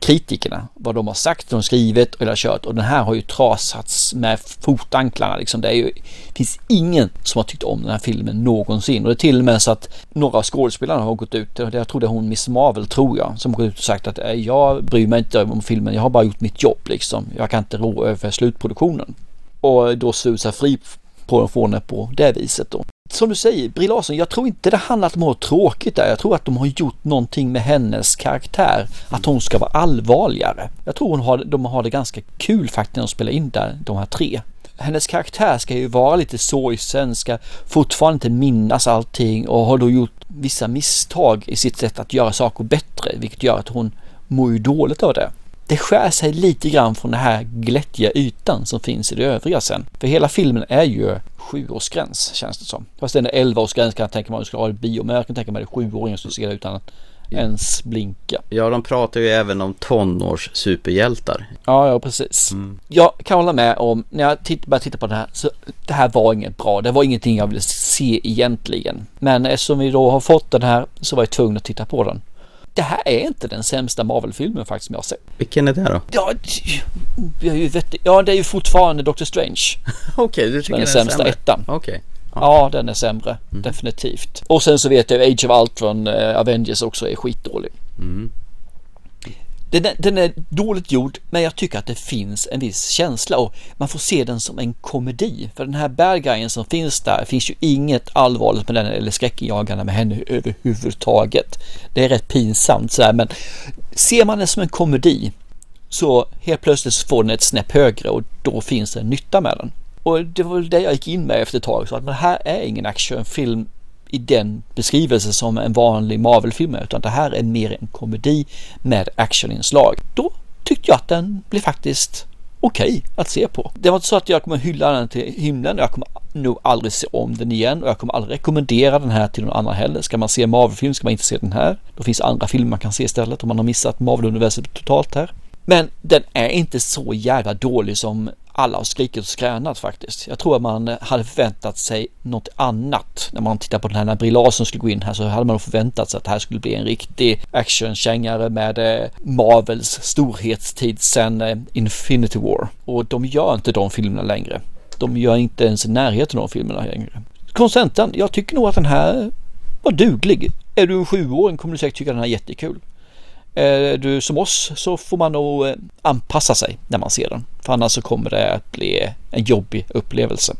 kritikerna, vad de har sagt, de har skrivit eller kört och den här har ju trasats med fotanklarna liksom. Det är ju, finns ingen som har tyckt om den här filmen någonsin och det är till och med så att några av skådespelarna har gått ut, jag tror det är hon Miss Marvel tror jag, som har gått ut och sagt att jag bryr mig inte om filmen, jag har bara gjort mitt jobb liksom. Jag kan inte rå över slutproduktionen och då susar fri på från det på det viset då. Som du säger, Brie Larson, jag tror inte det handlar om att de har tråkigt där. Jag tror att de har gjort någonting med hennes karaktär. Att hon ska vara allvarligare. Jag tror hon har, de har det ganska kul faktiskt när de spelar in där, de här tre. Hennes karaktär ska ju vara lite sorgsen, ska fortfarande inte minnas allting och har då gjort vissa misstag i sitt sätt att göra saker bättre, vilket gör att hon mår ju dåligt av det det skär sig lite grann från den här glättiga ytan som finns i det övriga sen. För hela filmen är ju sjuårsgräns känns det som. Fast den är 11-årsgräns kan jag tänka mig om du skulle ha det i bio. Men jag kan tänka mig det sjuåringar som ser det utan att ens blinka. Ja, de pratar ju även om tonårs superhjältar. Ja, ja precis. Jag kan hålla med om, när jag titt, började titta på den här, så det här var inget bra. Det var ingenting jag ville se egentligen. Men eftersom vi då har fått den här så var jag tvungen att titta på den. Det här är inte den sämsta Marvel-filmen faktiskt som jag har sett. Vilken är det då? Ja, ju vet, ja det är ju fortfarande Doctor Strange. Okej, du tycker den är den är sämsta sämre? ettan. Okej. Ja. den är sämre. Definitivt. Och sen så vet jag Age of Ultron, eh, Avengers också är skitdålig. Den är, den är dåligt gjord men jag tycker att det finns en viss känsla och man får se den som en komedi. För den här bad guyen som finns där finns ju inget allvarligt med den eller skräckinjagande med henne överhuvudtaget. Det är rätt pinsamt sådär men ser man den som en komedi så helt plötsligt så får den ett snäpp högre och då finns det en nytta med den. Och det var väl det jag gick in med efter ett tag. Så att men det här är ingen actionfilm i den beskrivelse som en vanlig Marvel-film är. Utan det här är mer en komedi med actioninslag. Då tyckte jag att den blev faktiskt okej att se på. Det var inte så att jag kommer hylla den till himlen. Jag kommer nog aldrig se om den igen och jag kommer aldrig rekommendera den här till någon annan heller. Ska man se Marvel-film ska man inte se den här. Då finns andra filmer man kan se istället om man har missat Marvel-universet totalt här. Men den är inte så jävla dålig som alla har skrikit och skränat faktiskt. Jag tror att man eh, hade förväntat sig något annat. När man tittar på den här när Brie Larson skulle gå in här så hade man förväntat sig att det här skulle bli en riktig actionkängare med eh, Marvels storhetstid sen eh, Infinity War. Och de gör inte de filmerna längre. De gör inte ens i närheten av de filmerna längre. Konsentan, jag tycker nog att den här var duglig. Är du en sjuåring kommer du säkert tycka den här är jättekul. Är du som oss så får man nog eh, anpassa sig när man ser den. För annars så kommer det att bli en jobbig upplevelse.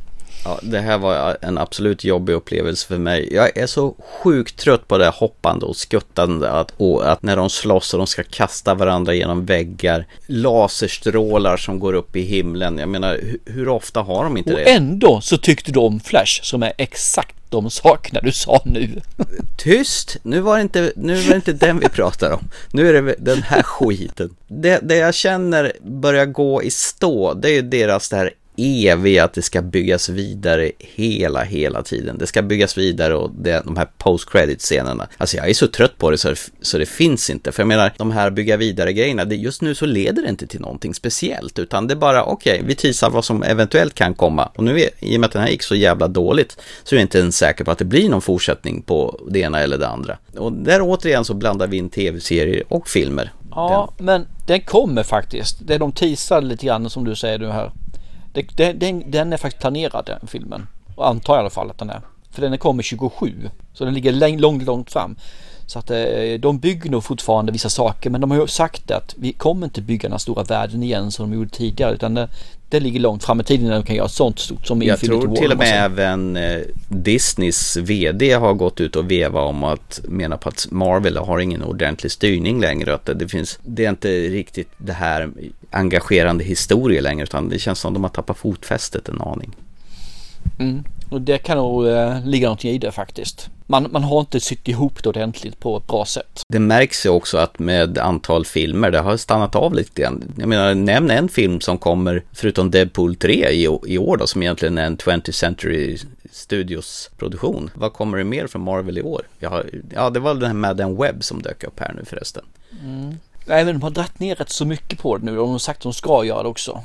Ja, det här var en absolut jobbig upplevelse för mig. Jag är så sjukt trött på det här hoppande och skuttande att, och att när de slåss och de ska kasta varandra genom väggar. Laserstrålar som går upp i himlen. Jag menar, hur, hur ofta har de inte Och det? ändå så tyckte du om Flash som är exakt de sakerna du sa nu. Tyst! Nu var det inte, nu var det inte den vi pratar om. Nu är det den här skiten. Det, det jag känner börjar gå i stå, det är ju deras det här eviga att det ska byggas vidare hela, hela tiden. Det ska byggas vidare och det, de här post-credit-scenerna. Alltså jag är så trött på det så, så det finns inte. För jag menar, de här bygga vidare-grejerna, det, just nu så leder det inte till någonting speciellt. Utan det är bara, okej, okay, vi teasar vad som eventuellt kan komma. Och nu, är, i och med att den här gick så jävla dåligt, så är jag inte ens säker på att det blir någon fortsättning på det ena eller det andra. Och där återigen så blandar vi in tv-serier och filmer. Ja, den. men den kommer faktiskt. Det de teasade lite grann som du säger nu här. Det, den, den, är faktiskt planerad den filmen. Och antar i alla fall att den är. För den kommer 27. Så den ligger långt, långt fram. Så att eh, de bygger nog fortfarande vissa saker. Men de har ju sagt att vi kommer inte bygga den stora världen igen som de gjorde tidigare. Utan det, det ligger långt fram i tiden när de kan göra sånt stort som Jag Infinity tror War. till och med även eh, Disneys VD har gått ut och veva om att mena på att Marvel har ingen ordentlig styrning längre. Att det, det finns, det är inte riktigt det här engagerande historia längre utan det känns som de har tappat fotfästet en aning. Mm. Och det kan nog eh, ligga någonting i det faktiskt. Man, man har inte sytt ihop det ordentligt på ett bra sätt. Det märks ju också att med antal filmer, det har stannat av lite grann. Jag menar, nämn en film som kommer, förutom Deadpool 3 i, i år då, som egentligen är en 20th Century Studios produktion. Vad kommer det mer från Marvel i år? Ja, ja det var den här Madden Webb som dök upp här nu förresten. Mm. Nej, men de har dragit ner rätt så mycket på det nu. De har sagt att de ska göra det också.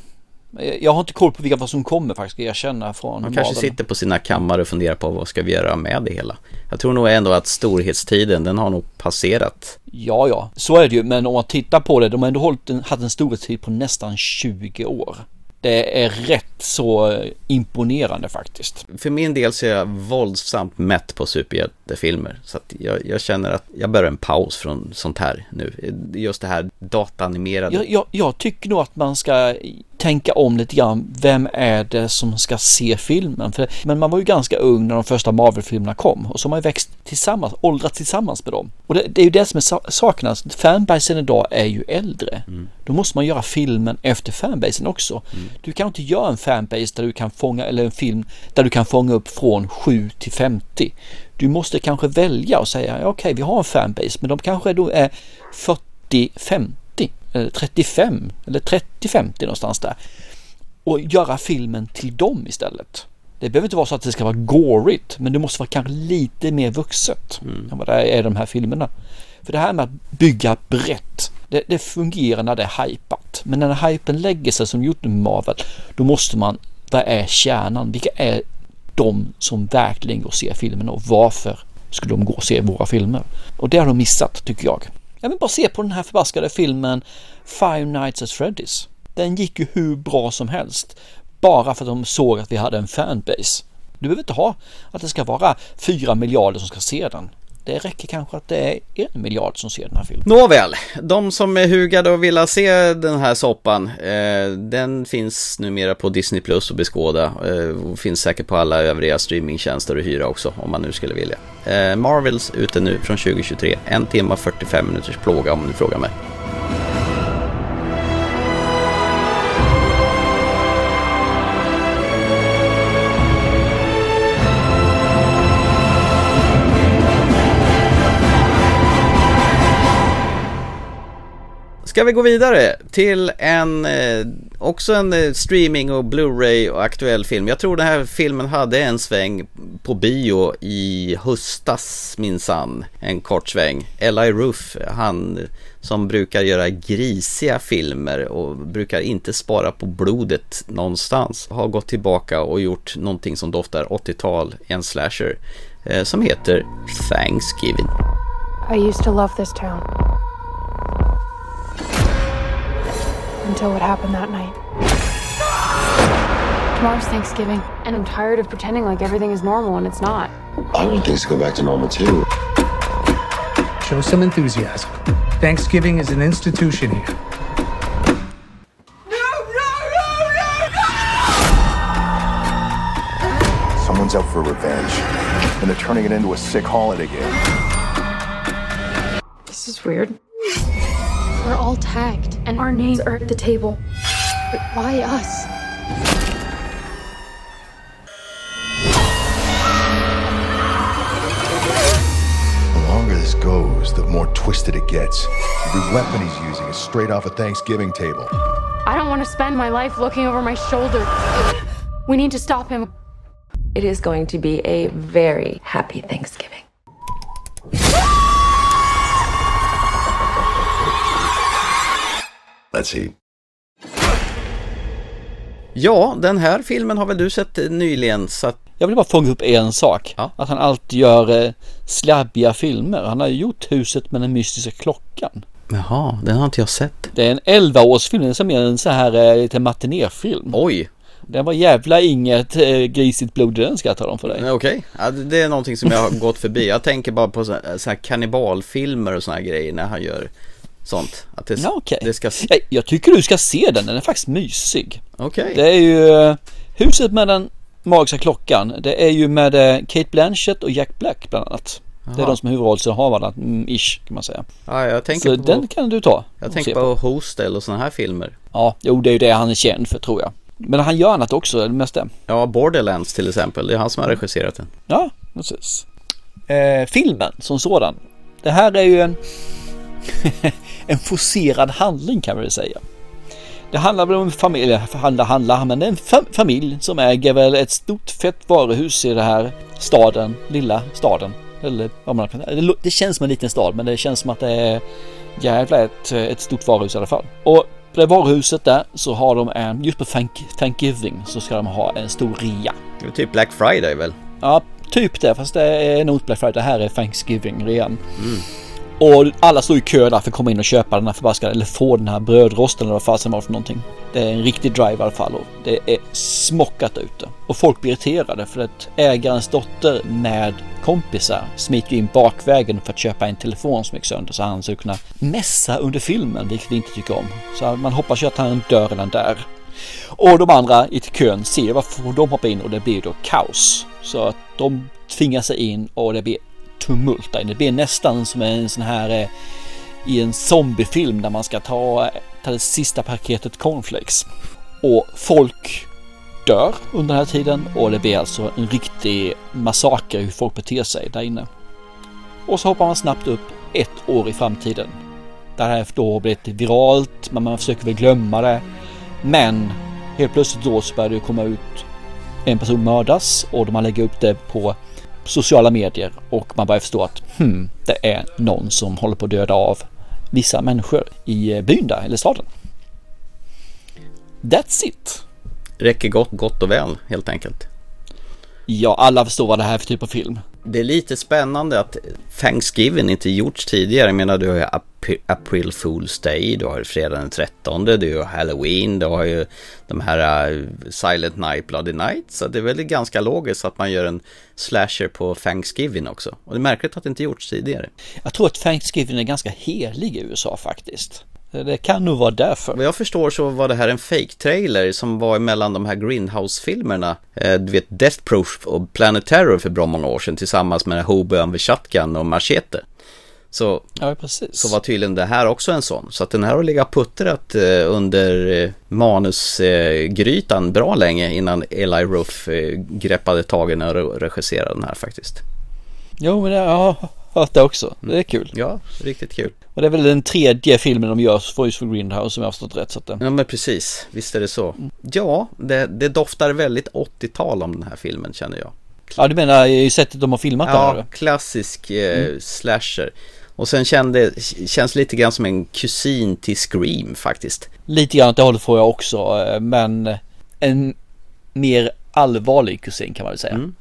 Jag har inte koll på vilka vad som kommer faktiskt, jag känna från Man kanske sitter på sina kammare och funderar på vad ska vi göra med det hela. Jag tror nog ändå att storhetstiden, den har nog passerat. Ja, ja, så är det ju. Men om man tittar på det, de har ändå hållit en, haft en storhetstid på nästan 20 år. Det är rätt så imponerande faktiskt. För min del så är jag våldsamt mätt på superhjältefilmer. Så att jag, jag, känner att jag behöver en paus från sånt här nu. Just det här dataanimerade. Jag, jag, jag tycker nog att man ska tänka om lite grann. Vem är det som ska se filmen? För, men man var ju ganska ung när de första Marvel-filmerna kom och så har man ju växt tillsammans, åldrats tillsammans med dem. Och det, det är ju det som är saken. Fanbasen idag är ju äldre. Mm. Då måste man göra filmen efter fanbasen också. Mm. Du kan inte göra en fanbase där du kan fånga, eller en film där du kan fånga upp från 7 till 50. Du måste kanske välja och säga okej, okay, vi har en fanbase, men de kanske då är 40, 50 eller 35 eller 30-50 någonstans där. Och göra filmen till dem istället. Det behöver inte vara så att det ska vara gorigt, men det måste vara kanske lite mer vuxet mm. än vad det är i de här filmerna. För det här med att bygga brett, det, det fungerar när det är hypat. Men när hypen lägger sig som gjort med Marvel, då måste man, vad är kärnan? Vilka är de som verkligen går och ser filmen och varför skulle de gå och se våra filmer? Och det har de missat tycker jag. Jag vill bara se på den här förbaskade filmen Five Nights at Freddy's. Den gick ju hur bra som helst. Bara för att de såg att vi hade en fanbase. Du behöver inte ha att det ska vara fyra miljarder som ska se den. Det räcker kanske att det är en miljard som ser den här filmen. Nåväl, de som är hugade och vill se den här soppan, eh, den finns numera på Disney Plus och beskåda. Eh, och finns säkert på alla övriga streamingtjänster att hyra också om man nu skulle vilja. Eh, Marvels ute nu från 2023, en timme 45 minuters plåga om du frågar mig. Ska vi gå vidare till en, eh, också en eh, streaming och Blu-ray och aktuell film. Jag tror den här filmen hade en sväng på bio i höstas minsann. En kort sväng. Eli Roof, han som brukar göra grisiga filmer och brukar inte spara på blodet någonstans. Har gått tillbaka och gjort någonting som doftar 80-tal, en slasher, eh, som heter Thanksgiving. I used to love this town. Until what happened that night. Tomorrow's Thanksgiving, and I'm tired of pretending like everything is normal and it's not. I want things to go back to normal too. Show some enthusiasm. Thanksgiving is an institution here. No, no, no, no. Someone's out for revenge, and they're turning it into a sick holiday game. This is weird. We're all tagged, and our names are at the table. But why us? The longer this goes, the more twisted it gets. Every weapon he's using is straight off a Thanksgiving table. I don't want to spend my life looking over my shoulder. We need to stop him. It is going to be a very happy Thanksgiving. See. Ja, den här filmen har väl du sett nyligen så att... Jag vill bara fånga upp en sak. Ja. Att han alltid gör eh, slabbiga filmer. Han har gjort Huset med den mystiska klockan. Jaha, den har inte jag sett. Det är en 11-årsfilm, det är som en så här eh, lite matinéfilm. Oj! Den var jävla inget eh, grisigt blod den ska jag tala om för dig. Okej, okay. ja, det är någonting som jag har gått förbi. Jag tänker bara på så här kannibalfilmer och såna här grejer när han gör sånt. Att det, ja, okay. det ska... jag, jag tycker du ska se den, den är faktiskt mysig. Okay. Det är ju uh, Huset med den magiska klockan. Det är ju med uh, Kate Blanchett och Jack Black bland annat. Aha. Det är de som är huvudrollsinnehavarna, mm, ish kan man säga. Ja, jag tänker Så på... den kan du ta. Jag tänker på, på Hostel och sådana här filmer. Ja, jo det är ju det han är känd för tror jag. Men han gör annat också, det mesta. Ja, Borderlands till exempel. Det är han som har regisserat den. Ja, precis. Eh, filmen som sådan. Det här är ju en, en forcerad handling kan man väl säga. Det handlar väl om en familj, eller handlar, handlar, men det är en fam familj som äger väl ett stort fett varuhus i den här staden, lilla staden. Eller vad man kan Det känns som en liten stad, men det känns som att det är jävla ett, ett stort varuhus i alla fall. Och på det varuhuset där så har de en, just på Thanksgiving så ska de ha en stor rea. Det är typ Black Friday väl? Ja, typ det, fast det är nog Black Friday. Det här är Thanksgiving-rean. Mm. Och alla står i kö där för att komma in och köpa den här förbaskade, eller få den här brödrosten eller vad fasen var för någonting. Det är en riktig drive i alla fall och det är smockat ute. Och folk blir irriterade för att ägarens dotter med kompisar smiter in bakvägen för att köpa en telefon som gick sönder så han skulle kunna mässa under filmen, vilket vi inte tycker om. Så man hoppas ju att han dör redan där. Och de andra i kön ser varför de hoppar in och det blir då kaos. Så att de tvingar sig in och det blir tumult där Det blir nästan som en sån här eh, i en zombiefilm där man ska ta, ta det sista paketet cornflakes. Och folk dör under den här tiden och det blir alltså en riktig massaker hur folk beter sig där inne. Och så hoppar man snabbt upp ett år i framtiden. Det här då har blivit viralt, men man försöker väl glömma det. Men helt plötsligt då så börjar det komma ut en person mördas och man lägger upp det på sociala medier och man börjar förstå att hmm, det är någon som håller på att döda av vissa människor i eh, byn där, eller staden. That's it. Räcker gott, gott och väl helt enkelt. Ja, alla förstår vad det här är för typ av film. Det är lite spännande att Thanksgiving inte gjorts tidigare. Jag menar, du har ju April Fool's Day, du har ju fredag den 13, du har Halloween, du har ju de här eh, Silent Night, Bloody Night. Så det är väl ganska logiskt att man gör en slasher på Thanksgiving också. Och det är märkligt att det inte gjorts tidigare. Jag tror att Thanksgiving är ganska helig i USA faktiskt. Det kan nog vara därför. Vad jag förstår så var det här en fake-trailer som var mellan de här Greenhouse-filmerna. Eh, du vet Death Proof och Planet Terror för bra många år sedan tillsammans med Hobo med Shotgun och Machete. Så, ja, så var tydligen det här också en sån. Så att den här har legat puttrat eh, under eh, manusgrytan bra länge innan Eli Ruff greppade tagen och regisserade den här faktiskt. Jo, men jag hört det också. Det är kul. Ja, riktigt kul. Och det är väl den tredje filmen de gör just för Greenhouse som jag har förstått rätt. Så att det... Ja men precis, visst är det så. Ja, det, det doftar väldigt 80-tal om den här filmen känner jag. Ja du menar i sättet de har filmat ja, den? Ja, klassisk eh, mm. slasher. Och sen kände, känns lite grann som en kusin till Scream faktiskt. Lite grann åt det hållet får jag också, eh, men en mer allvarlig kusin kan man väl säga. Mm.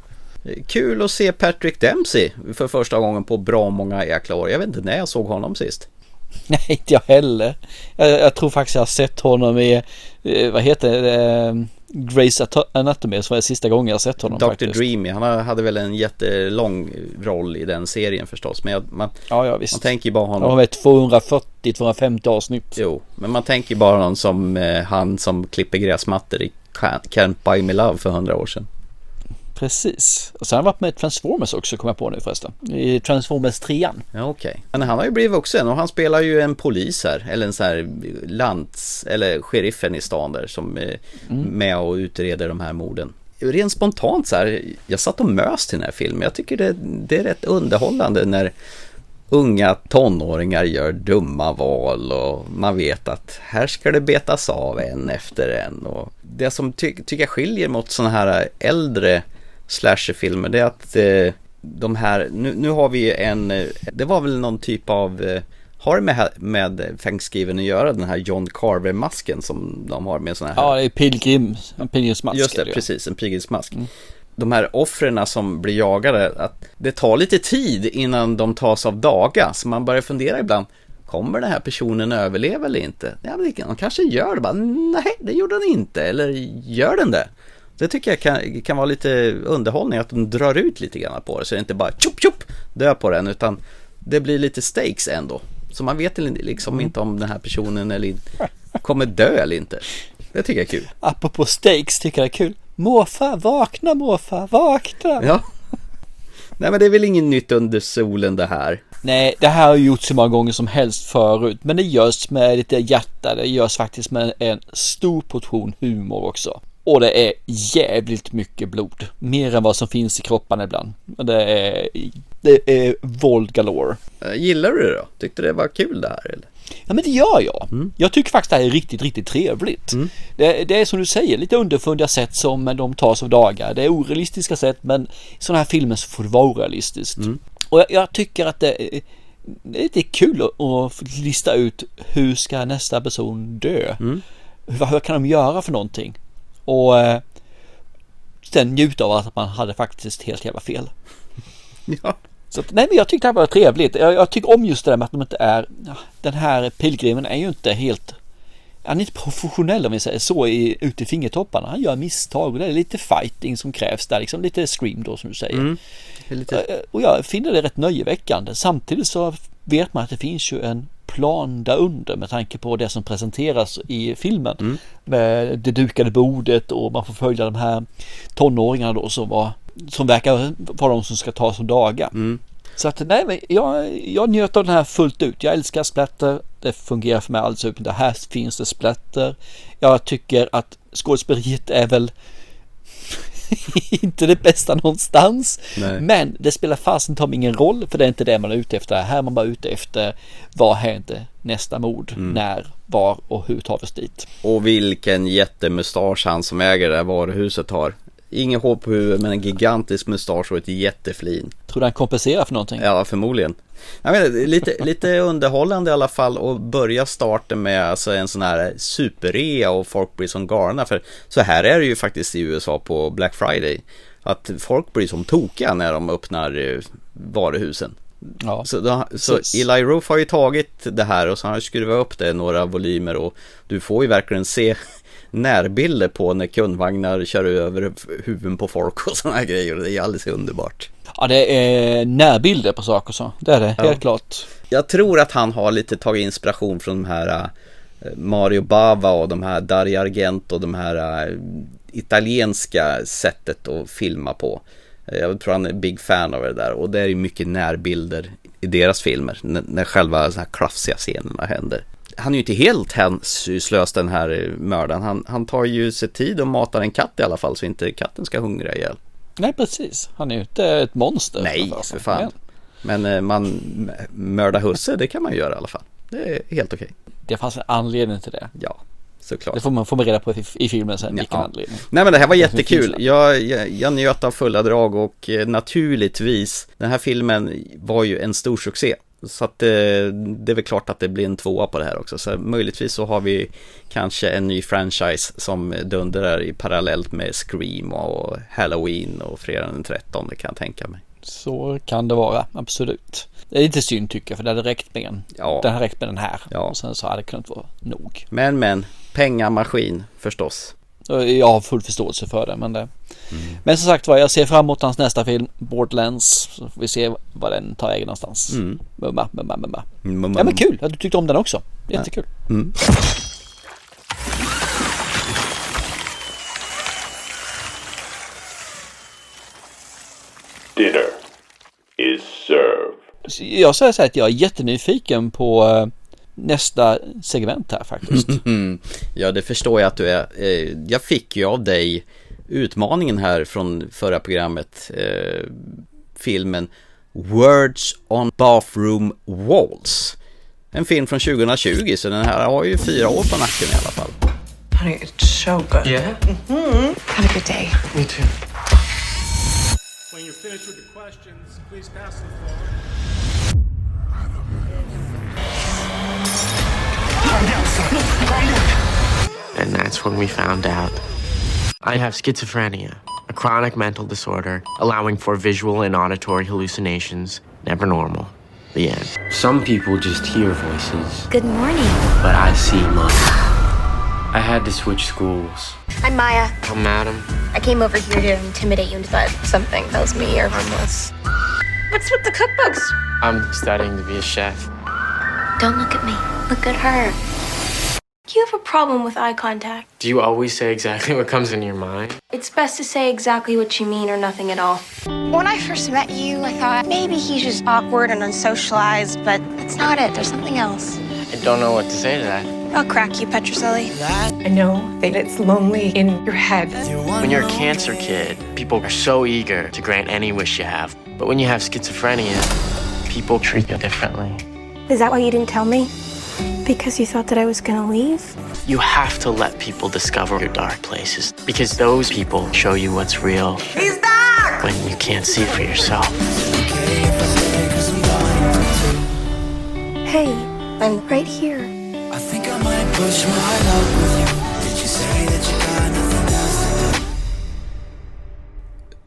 Kul att se Patrick Dempsey för första gången på bra många jäkla år. Jag vet inte när jag såg honom sist. Nej, inte jag heller. Jag, jag tror faktiskt jag har sett honom i, eh, vad heter det, eh, Grace Anatomy som var sista gången jag sett honom Dr. faktiskt. Dreamy, han hade väl en jättelång roll i den serien förstås. Men man, ja, ja, man tänker bara honom. Han var 240-250 avsnitt. Jo, men man tänker bara honom som eh, han som klipper gräsmattor i Can't Buy Me Love för hundra år sedan. Precis. Och sen har han varit med i Transformers också, kommer jag på nu förresten. I Transformers 3. Ja, okej. Okay. Men han har ju blivit vuxen och han spelar ju en polis här, eller en sån här lands, eller sheriffen i stan där som är mm. med och utreder de här morden. Rent spontant så här, jag satt och mös till den här filmen. Jag tycker det, det är rätt underhållande när unga tonåringar gör dumma val och man vet att här ska det betas av en efter en. Och det som ty tycker jag skiljer mot sådana här äldre slasherfilmer det är att eh, de här, nu, nu har vi en, eh, det var väl någon typ av eh, har det med, med Thanksgiving att göra, den här John Carver-masken som de har med sådana här? Ja, det är pilgrim, en pilgrimsmask. Just det, precis, en pilgrimsmask. Mm de här offren som blir jagade, att det tar lite tid innan de tas av daga. Så man börjar fundera ibland, kommer den här personen överleva eller inte? Ja, men de kanske gör det, bara nej, det gjorde den inte, eller gör den det? Det tycker jag kan, kan vara lite underhållning, att de drar ut lite grann på det, så det inte bara tjopp tjopp dö på den, utan det blir lite stakes ändå. Så man vet liksom mm. inte om den här personen eller kommer dö eller inte. Det tycker jag är kul. Apropå stakes tycker jag är kul. Måfar, vakna måfar, vakna! Ja. Nej men det är väl inget nytt under solen det här. Nej, det här har gjorts så många gånger som helst förut. Men det görs med lite hjärta. Det görs faktiskt med en stor portion humor också. Och det är jävligt mycket blod. Mer än vad som finns i kropparna ibland. Det är, det är våld galore. Eh, gillar du det då? Tyckte det var kul det här eller? Ja men det gör jag. Mm. Jag tycker faktiskt det här är riktigt, riktigt trevligt. Mm. Det, det, är som du säger lite underfundiga sätt som de tas av dagar. Det är orealistiska sätt men i sådana här filmer så får det vara orealistiskt. Mm. Och jag, jag, tycker att det, är, det är kul att, lista ut hur ska nästa person dö? Mm. Hur, hur kan de göra för någonting? Och eh, sen njuta av att man hade faktiskt helt jävla fel. Ja. Så nej, men jag tyckte det var trevligt. Jag, jag, tycker om just det där med att de inte är, den här pilgrimen är ju inte helt, han är inte professionell om vi säger så i, ute i fingertopparna. Han gör misstag och det är lite fighting som krävs där, liksom lite scream då som du säger. Mm. Lite... Eh, och jag finner det rätt nöjeväckande. Samtidigt så vet man att det finns ju en plan där under med tanke på det som presenteras i filmen. Mm. Med det dukade bordet och man får följa de här tonåringarna då som var som verkar vara de som ska ta som daga. Mm. Så att nej, men jag, jag njöt av den här fullt ut. Jag älskar splatter. Det fungerar för mig alldeles utmärkt. Här finns det splatter. Jag tycker att skådespeleriet är väl inte det bästa någonstans. Nej. Men det spelar fasen ta ingen roll för det är inte det man är ute efter. Här är man bara ute efter vad händer nästa mord, mm. när, var och hur tar vi oss dit. Och vilken jättemustasch han som äger det här varuhuset har. Inget hår på huvudet men en gigantisk mustasch och ett jätteflin. Tror du han kompenserar för någonting? Ja, förmodligen. Jag menar, lite, lite underhållande i alla fall och börja starten med alltså en sån här superrea och folk blir som galna. För så här är det ju faktiskt i USA på Black Friday. Att folk blir som tokiga när de öppnar eh, varuhusen. Ja, så, då, så Eli Roof har ju tagit det här och så har han skruvat upp det några volymer och du får ju verkligen se närbilder på när kundvagnar kör över huvuden på folk och sådana här grejer. Det är alldeles underbart. Ja, det är närbilder på saker så. Det är det, ja. helt klart. Jag tror att han har lite tagit inspiration från de här uh, Mario Bava och de här Dario Argento och de här uh, italienska sättet att filma på. Jag tror han är big fan av det där och det är ju mycket närbilder i deras filmer när, själva så här krafsiga scenerna händer han är ju inte helt hänsynslös den här mördaren. Han, han tar ju sig tid och matar en katt i alla fall så inte katten ska hungra ihjäl. Nej precis, han är ju inte ett monster. Nej, för fan. Men, Men eh, man mörda husse, det kan man ju göra i alla fall. Det är helt okej. Det fanns en anledning till det. Ja, såklart. Det får man få med reda på i, i filmen sen, vilken ja. anledning. Nej men det här var jättekul. Jag, jag, jag njöt av fulla drag och eh, naturligtvis, den här filmen var ju en stor succé. Så att det, eh, det är väl klart att det blir en tvåa på det här också. Så möjligtvis så har vi kanske en ny franchise som dundrar i parallellt med Scream och Halloween och fredagen den 13 kan jag tänka mig. Så kan det vara, absolut. Det är lite synd tycker jag för det hade räckt med en. Ja. Den hade räckt med den här. Ja. Och sen så hade det kunnat vara nog. Men men, pengamaskin förstås. Jag har full förståelse för det. Men, det... Mm. men som sagt var, jag ser fram emot hans nästa film, Borderlands. Så får vi se vad den tar vägen någonstans. Mm. Mumma, mumma, mumma. mumma. Ja men kul att du tyckte om den också. Jättekul. Mm. Dinner is served. Jag säger så här att jag är jättenyfiken på eh, nästa segment här faktiskt. ja, det förstår jag att du är. Eh, Jag fick ju av dig utmaningen här från förra programmet, eh, filmen Words on Bathroom Walls. En film från 2020, så den här har ju fyra år på nacken i alla fall. Honey, it's so good. Yeah? Mm-hmm. Have a good day. Me too. When you're finished with the questions, please pass them forward. And that's when we found out. I have schizophrenia, a chronic mental disorder, allowing for visual and auditory hallucinations, never normal. The end. Some people just hear voices, Good morning. but I see mine. I had to switch schools. I'm Maya. Oh, madam. I came over here to intimidate you, but something tells me you're harmless. What's with the cookbooks? I'm studying to be a chef. Don't look at me. Look at her. You have a problem with eye contact. Do you always say exactly what comes in your mind? It's best to say exactly what you mean or nothing at all. When I first met you, I thought maybe he's just awkward and unsocialized, but that's not it. There's something else. I don't know what to say to that. I'll crack you, Petroselli. I know that it's lonely in your head. When you're a cancer kid, people are so eager to grant any wish you have. But when you have schizophrenia, people treat you differently. Is that why you didn't tell me? Because you thought that I was gonna leave? You have to let people discover your dark places because those people show you what's real He's back! when you can't see for yourself. Hey, I'm right here. I think I might push my luck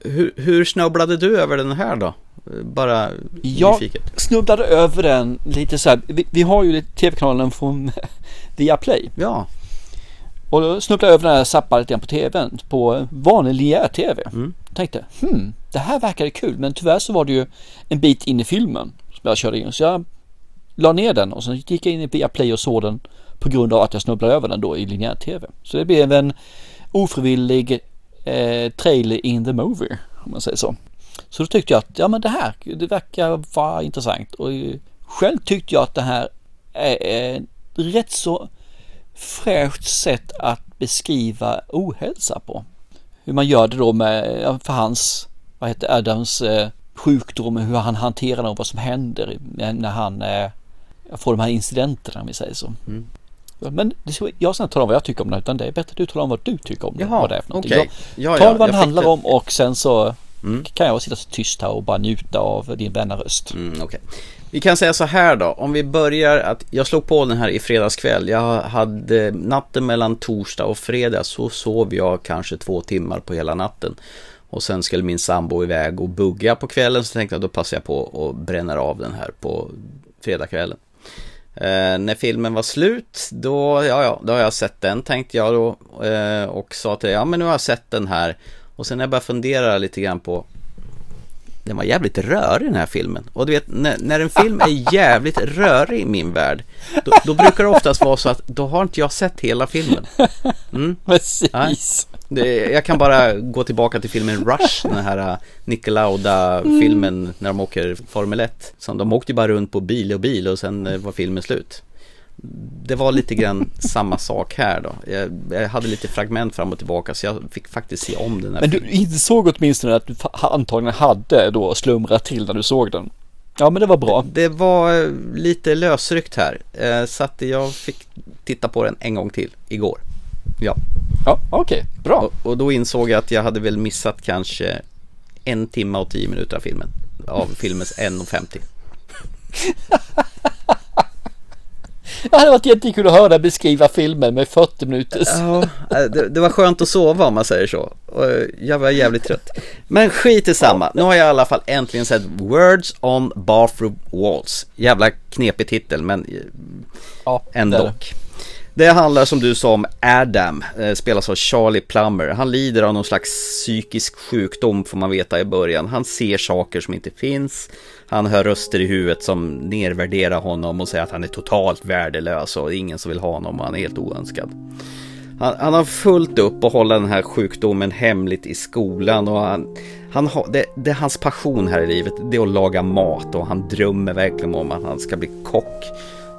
Hur, hur snubblade du över den här då? Bara Jag nyfiket. snubblade över den lite så här. Vi, vi har ju tv-kanalen från Viaplay. Ja. Och då snubblade jag över den här zappade lite grann på tvn. På vanlig linjär tv. Mm. Tänkte, hmm, det här verkade kul. Men tyvärr så var det ju en bit in i filmen som jag körde in. Så jag la ner den och sen gick jag in i Viaplay och såg den på grund av att jag snubblade över den då i linjär tv. Så det blev en ofrivillig eh, trailer in the movie om man säger så. Så då tyckte jag att ja men det här det verkar vara intressant och eh, själv tyckte jag att det här är ett rätt så fräscht sätt att beskriva ohälsa på. Hur man gör det då med, för hans, vad heter Adams eh, sjukdom, hur han hanterar det och vad som händer när han eh, får de här incidenterna om vi säger så. Mm. Men jag ska inte tala om vad jag tycker om det utan det är bättre att du talar om vad du tycker om det. Jaha, vad det är för någonting. Jag- Ja, ja, vad den handlar det. om och sen så Mm. kan jag sitta så tyst här och bara njuta av din vänna röst. Mm, okej. Vi kan säga så här då, om vi börjar att jag slog på den här i fredagskväll. Jag hade natten mellan torsdag och fredag så sov jag kanske två timmar på hela natten. Och sen skulle min sambo iväg och bugga på kvällen så tänkte jag då passar jag på och bränner av den här på fredagskvällen. Eh, när filmen var slut, då, ja, ja, då har jag sett den tänkte jag då eh, och sa till ja men nu har jag sett den här. Och sen när jag började fundera lite grann på den var jävligt rörig den här filmen. Och du vet, när, när en film är jävligt rörig i min värld, då, då brukar det oftast vara så att då har inte jag sett hela filmen. Mm. Precis. Det, jag kan bara gå tillbaka till filmen Rush, den här äh, Nick Lauda-filmen när de åker Formel 1. Så de åkte ju bara runt på bil och bil och sen äh, var filmen slut. Det var lite grann samma sak här då. Jag, jag hade lite fragment fram och tillbaka så jag fick faktiskt se om den här Men du filmen. insåg åtminstone att du antagligen hade då slumrat till när du såg den. Ja men det var bra. Det var eh, lite lösryckt här. eh, Så att jag fick titta på den en gång till igår. Ja. Ja, okej. Bra. Och, och då insåg jag att jag hade väl missat kanske en timme och tio minuter av filmen. Av filmens 1.50. Det hade varit jättekul att höra dig beskriva filmen med 40 minuters. Ja, eh, det, det var skönt att sova om man säger så. Eh, jag var jävligt trött. Men skit i samma. Nu har jag i alla fall äntligen sett Words on Bathroom Walls. Jävla knepig titel men eh, ja, ändå. Det handlar som du sa om Adam, spelas av Charlie Plummer. Han lider av någon slags psykisk sjukdom får man veta i början. Han ser saker som inte finns. Han hör röster i huvudet som nedvärderar honom och säger att han är totalt värdelös och ingen som vill ha honom och han är helt oönskad. Han, han har fullt upp att hålla den här sjukdomen hemligt i skolan och han, han har, det, det är hans passion här i livet, det är att laga mat och han drömmer verkligen om att han ska bli kock.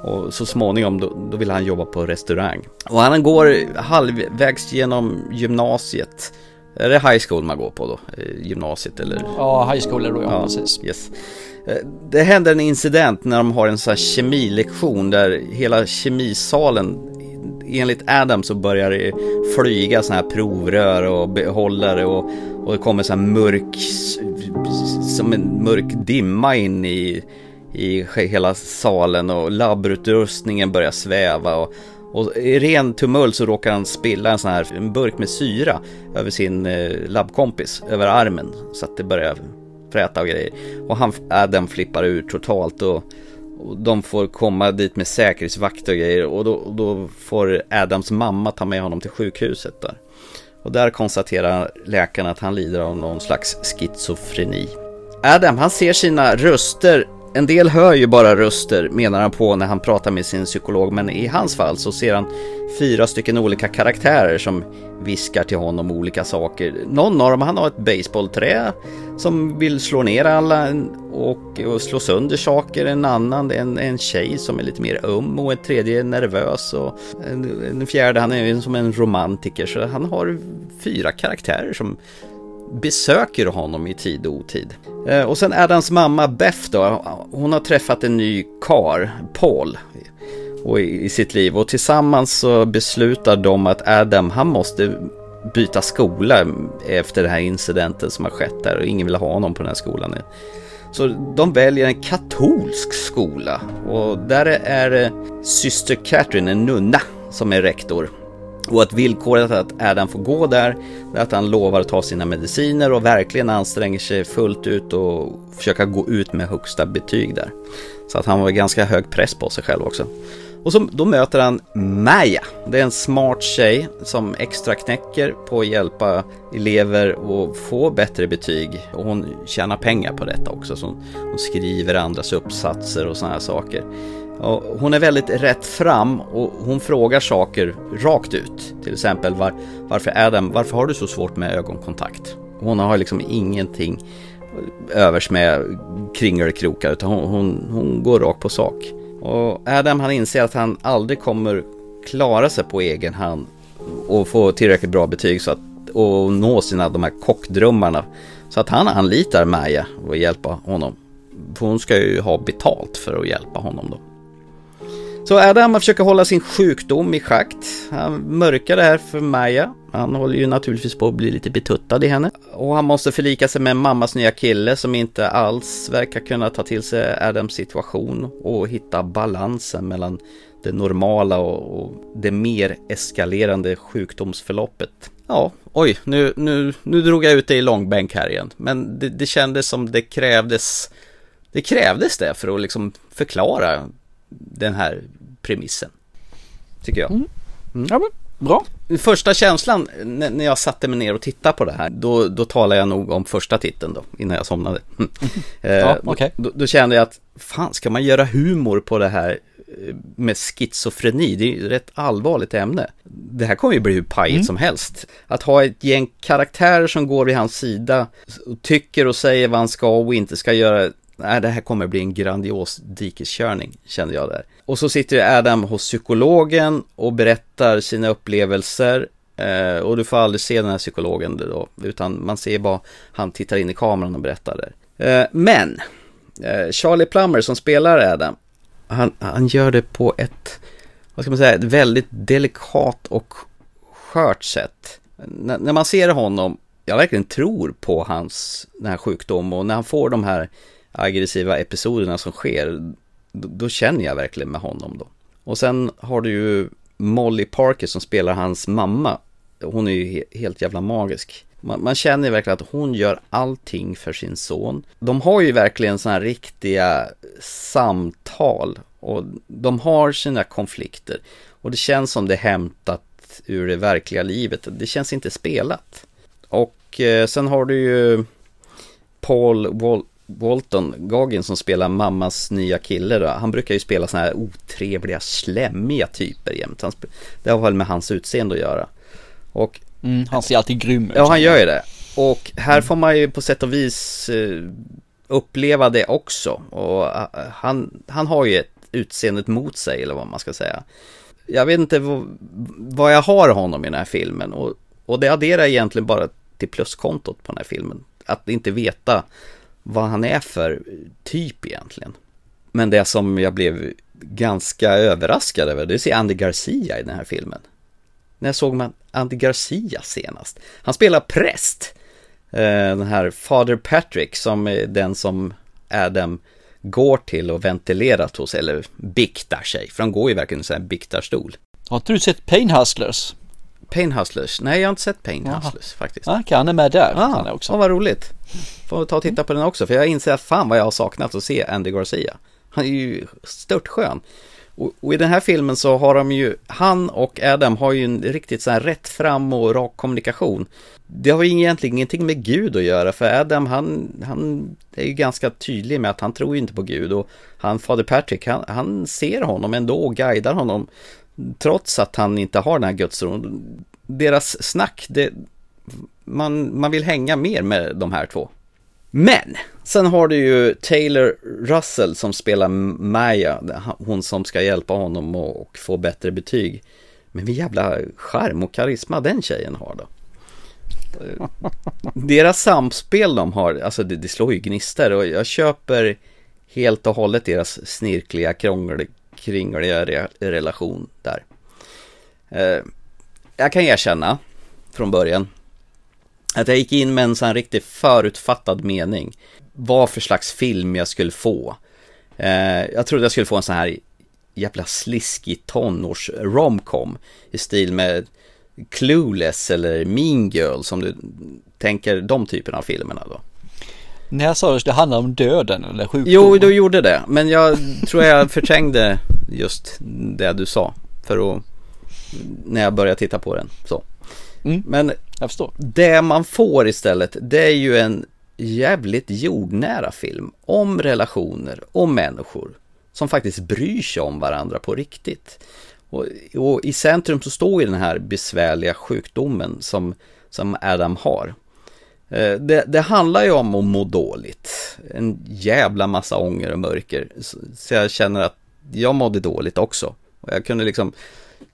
Och så småningom då, då vill han jobba på restaurang. Och han går halvvägs genom gymnasiet. Är det high school man går på då? Eh, Gymnasiet eller? Ja, high school är det då, ja, precis. Yes. Eh, Det händer en incident när de har en sån här kemilektion där hela kemisalen enligt Adam så börjar det flyga såna här provrör och behållare och, och det kommer så här mörk, som en mörk dimma in i, i hela salen och labbutrustningen börjar sväva och, och i ren tumult så råkar han spilla en sån här en burk med syra över sin eh, labbkompis, över armen. Så att det börjar fräta och grejer. Och han, äh, Adam flippar ur totalt och, och de får komma dit med säkerhetsvakter och grejer. Och då, och då får Adams mamma ta med honom till sjukhuset där. Och där konstaterar läkaren att han lider av någon slags schizofreni. Adam, han ser sina röster en del hör ju bara röster menar han på när han pratar med sin psykolog men i hans fall så ser han fyra stycken olika karaktärer som viskar till honom olika saker. Någon av dem han har ett baseballträ som vill slå ner alla och, och slå sönder saker. En annan en, en tjej som är lite mer öm och en tredje är nervös och en, en fjärde han är som en romantiker så han har fyra karaktärer som besöker honom i tid och otid. Eh, och sen Adams mamma Beth då, hon har träffat en ny kar, Paul, och i, sitt liv och tillsammans så beslutar de att Adam, han måste byta skola efter den här incidenten som har skett där och ingen vill ha honom på den här skolan. Så de väljer en katolsk skola och där är det syster Catherine, en nunna, som är rektor. Och att villkoret att Adam får gå där är att han lovar att ta sina mediciner och verkligen anstränger sig fullt ut och försöka gå ut med högsta betyg där. Så att han var ganska hög press på sig själv också. Och så, då möter han Maja. Det är en smart tjej som extra knäcker på att hjälpa elever att få bättre betyg. Och hon tjänar pengar på detta också. Så hon skriver andras uppsatser och sådana här saker. Hon är väldigt rätt fram och hon frågar saker rakt ut. Till exempel var, varför Adam, varför har du så svårt med ögonkontakt? Hon har liksom ingenting övers med kringelkrokar utan hon, hon, hon går rakt på sak. Och Adam han inser att han aldrig kommer klara sig på egen hand och få tillräckligt bra betyg så att, och nå sina de här kockdrömmarna. Så att han anlitar Maja och hjälpa honom. För hon ska ju ha betalt för att hjälpa honom då. Så Adam försöker hålla sin sjukdom i schakt. Han mörkar det här för Maja. Han håller ju naturligtvis på att bli lite betuttad i henne. Och han måste förlika sig med mammas nya kille som inte alls verkar kunna ta till sig Adams situation och hitta balansen mellan det normala och, det mer eskalerande sjukdomsförloppet. Ja, oj, nu, nu, nu drog jag ut det i långbänk här igen. Men det, det kändes som det krävdes det krävdes det för att liksom förklara den här premissen. Tycker jag. Mm. Mm. Ja, men, bra. Första känslan när jag satte mig ner och tittade på det här, då, då talade jag nog om första titeln då, innan jag somnade. ja, okay. då, då kände jag att, fan, ska man göra humor på det här eh, med schizofreni, det är ju ett rätt allvarligt ämne. Det här kommer ju bli hur pajigt mm. som helst. Att ha ett gäng karaktärer som går vid hans sida och tycker och säger vad han ska och inte ska göra nej, det här kommer bli en grandios dikeskörning, kände jag där. Och så sitter Adam hos psykologen och berättar sina upplevelser. Eh, och du får aldrig se den här psykologen då, utan man ser bara han tittar in i kameran och berättar där. Eh, men, eh, Charlie Plummer som spelar Adam, han, han gör det på ett, vad ska man säga, ett väldigt delikat och skört sätt. N när man ser honom, jag verkligen tror på hans, den här sjukdomen och när han får de här aggressiva episoderna som sker, då, då, känner jag verkligen med honom då. Och sen har du ju Molly Parker som spelar hans mamma. Hon är ju helt jävla magisk. Man, man känner verkligen att hon gör allting för sin son. De har ju verkligen sådana här riktiga samtal och de har sina konflikter. Och det känns som det är hämtat ur det verkliga livet. Det känns inte spelat. Och eh, sen har du ju Paul Wall... Walton Goggins som spelar mammas nya kille då, han brukar ju spela såna här otrevliga, slemmiga typer jämt. Det har väl med hans utseende att göra. Och Mm, han ser alltid grym ut. Ja, han gör ju det. Och här får man ju på sätt och vis eh, uppleva det också. Och eh, han, han har ju ett utseendet mot sig, eller vad man ska säga. Jag vet inte vad, vad jag har honom i den här filmen. Och, och det adderar egentligen bara till pluskontot på den här filmen. Att inte veta vad han är för typ egentligen. Men det som jag blev ganska överraskad över, det är att se Andy Garcia i den här filmen. När såg man Andy Garcia senast? Han spelar präst. Eh, den här Father Patrick som är den som Adam går till och ventilerat hos, eller biktar sig. För han går ju verkligen i en sån här biktarstol. Har inte du sett Pain Hustlers? Pain Hustlers? Nej, jag har inte sett Pain Jaha. Hustlers faktiskt. Ja, han är med där. Ah, han också. ja, vad roligt. Får ta och titta på den också, för jag inser att fan vad jag har saknat att se Andy Garcia. Han är ju stört skön. Och, och i den här filmen så har de ju, han och Adam har ju en riktigt så här rätt fram och rak kommunikation. Det har ju egentligen ingenting med Gud att göra, för Adam han, han är ju ganska tydlig med att han tror ju inte på Gud och han, Fader Patrick, han, han ser honom ändå och guidar honom trots att han inte har den här gudstron. Deras snack, det, man, man vill hänga mer med de här två. Men, sen har du ju Taylor Russell som spelar Maya, hon som ska hjälpa honom och få bättre betyg. Men vilken jävla charm och karisma den tjejen har då. Eh, deras samspel de har, alltså det, det slår ju gnistor och jag köper helt och hållet deras snirkliga, krångel, kringliga re, relation där. Eh, jag kan erkänna från början att jag gick in med en sån här riktigt förutfattad mening. Vad för slags film jag skulle få. Eh, jag trodde jag skulle få en sån här jävla sliskig tonårs romcom i stil med Clueless eller Mean Girl som du tänker de typerna av filmerna då. När sa du att det handlar om döden eller sjukdom? Jo, du gjorde det, men jag tror jag förträngde just det du sa för att när jag började titta på den så. Mm, Men det man får istället, det är ju en jävligt jordnära film om relationer och människor som faktiskt bryr sig om varandra på riktigt. Och, och i centrum så står ju den här besvärliga sjukdomen som, som Adam har. Eh, det, det handlar ju om att må dåligt. En jävla massa ånger och mörker. Så, jag känner att jag mådde dåligt också. Och jag kunde liksom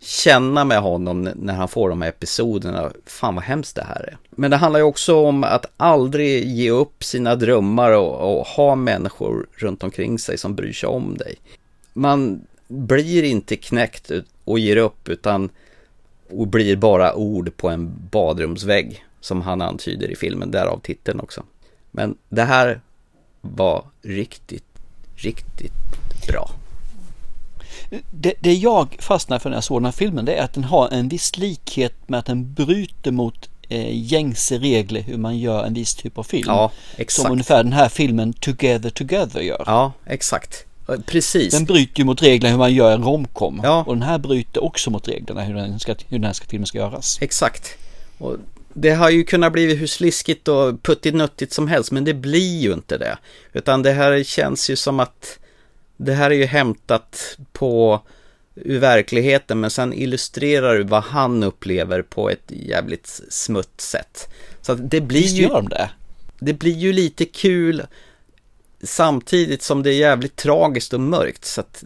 känna med honom när han får de här episoderna. Fan vad hemskt det här är. Men det handlar ju också om att aldrig ge upp sina drömmar och, och ha människor runt omkring sig som bryr sig om dig. Man blir inte knäckt och ger upp utan och blir bara ord på en badrumsvägg som han antyder i filmen, därav titeln också. Men det här var riktigt, riktigt bra. Det, det jag fastnar för när jag såg den här filmen det är att den har en viss likhet med att den bryter mot eh, gängse regler hur man gör en viss typ av film. Ja, exakt. Som ungefär den här filmen Together Together gör. Ja, exakt. Precis. Den bryter ju mot reglerna hur man gör en romcom. Ja. Och den här bryter också mot reglerna hur den, ska, hur den här filmen ska göras. Exakt. Och det har ju kunnat bli hur sliskigt och puttinuttigt som helst, men det blir ju inte det. Utan det här känns ju som att det här är ju hämtat på ur verkligheten, men sen illustrerar du vad han upplever på ett jävligt smutt sätt. Så att det blir Visst ju... gör de det? Det blir ju lite kul samtidigt som det är jävligt tragiskt och mörkt. Så att,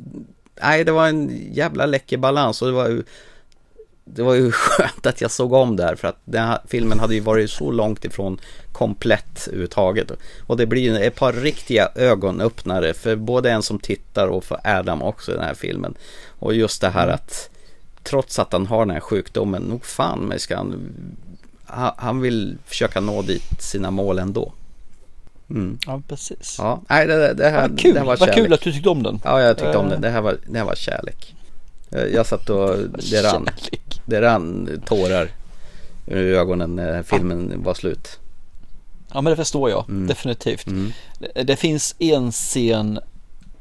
nej, det var en jävla läcker balans och det var ju det var ju skönt att jag såg om det här för att den här filmen hade ju varit så långt ifrån komplett överhuvudtaget. Och det blir ju ett par riktiga ögonöppnare för både en som tittar och för Adam också i den här filmen. Och just det här att trots att han har den här sjukdomen, nog fan men ska han, han vill försöka nå dit sina mål ändå. Mm. Ja, precis. Ja, nej det, det, här, Vad kul, det här var vad kärlek. kul att du tyckte om den. Ja, jag tyckte om Eh. den. Det här var, det här var kärlek. Jag, jag satt och det rann, det rann tårar ur ögonen när filmen var slut. Ja men det förstår jag, Mm. definitivt. Det, det finns en scen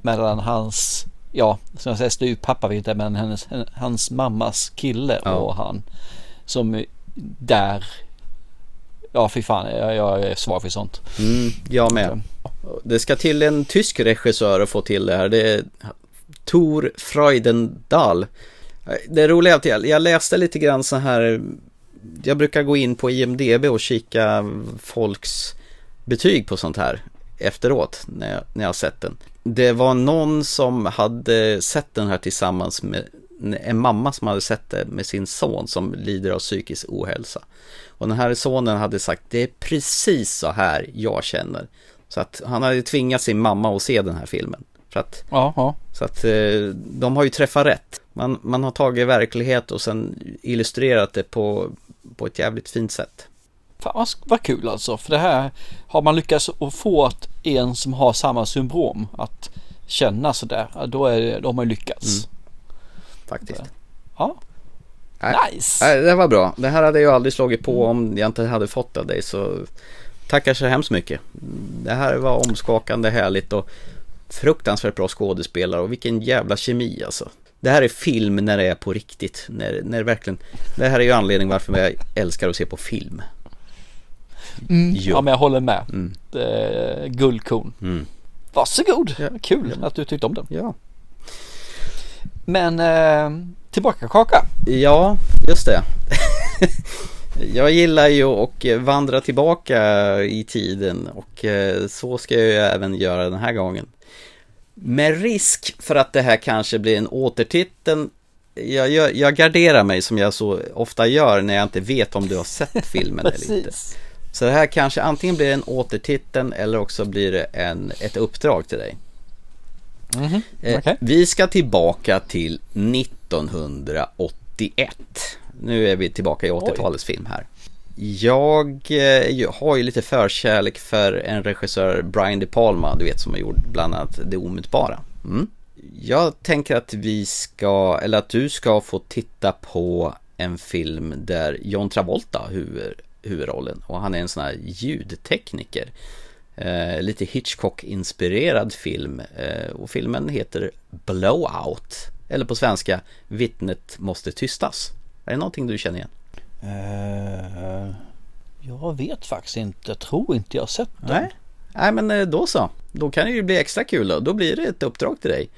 mellan hans, ja som jag säger styvpappa vet jag, men hennes, hans mammas kille Ja. och han. Som där, ja fy fan jag, jag är svag för sånt. Mm, jag med. det ska till en tysk regissör att få till det här. Det är Tor Freudendahl. Det roliga är att jag, jag läste lite grann så här. Jag brukar gå in på IMDB och kika folks betyg på sånt här efteråt när jag, när jag har sett den. Det var någon som hade sett den här tillsammans med en mamma som hade sett det med sin son som lider av psykisk ohälsa. Och den här sonen hade sagt det är precis så här jag känner. Så att han hade tvingat sin mamma att se den här filmen. För att, Jaha. Så att eh, de har ju träffat rätt. Man, man har tagit verklighet och sen illustrerat det på, på ett jävligt fint sätt. Fan vad, kul alltså. För det här har man lyckats att få att en som har samma syndrom att känna sådär. Då, är, då har man ju lyckats. Mm. Faktiskt. Ja. Nej. Nice. Nej, det var bra. Det här hade jag aldrig slagit på om jag inte hade fått av dig. Så tackar så hemskt mycket. Det här var omskakande härligt och fruktansvärt bra skådespelare och vilken jävla kemi alltså. Det här är film när det är på riktigt. När, när verkligen, det här är ju anledningen varför jag älskar att se på film. Mm. Ja men jag håller med. Mm. Det guldkorn. Mm. Varsågod. Ja. Kul att du tyckte om den. Ja. Men eh, tillbaka kaka. Ja, just det. jag gillar ju att vandra tillbaka i tiden och eh, så ska jag ju även göra den här gången. Med risk för att det här kanske blir en återtiteln. Jag, jag, jag garderar mig som jag så ofta gör när jag inte vet om du har sett filmen eller inte. Så det här kanske antingen blir en återtiteln eller också blir det en, ett uppdrag till dig. Mhm, Eh, okej. Vi ska tillbaka till 1981. Nu är vi tillbaka i 80-talets film här. Eh, jag har ju lite förkärlek för en regissör, Brian De Palma, du vet som har gjort bland annat Det omutbara. Mm. Jag tänker att vi ska, eller att du ska få titta på en film där John Travolta har huvud, huvudrollen och han är en sån här ljudtekniker. Eh, lite Hitchcock-inspirerad film eh, och filmen heter Blowout. Eller på svenska, Vittnet måste tystas. Är det någonting du känner igen? Eh, jag vet faktiskt inte. Jag tror inte jag har sett den. Nej, Nej men eh, då så. Då kan det ju bli extra kul då. Då blir det ett uppdrag till dig.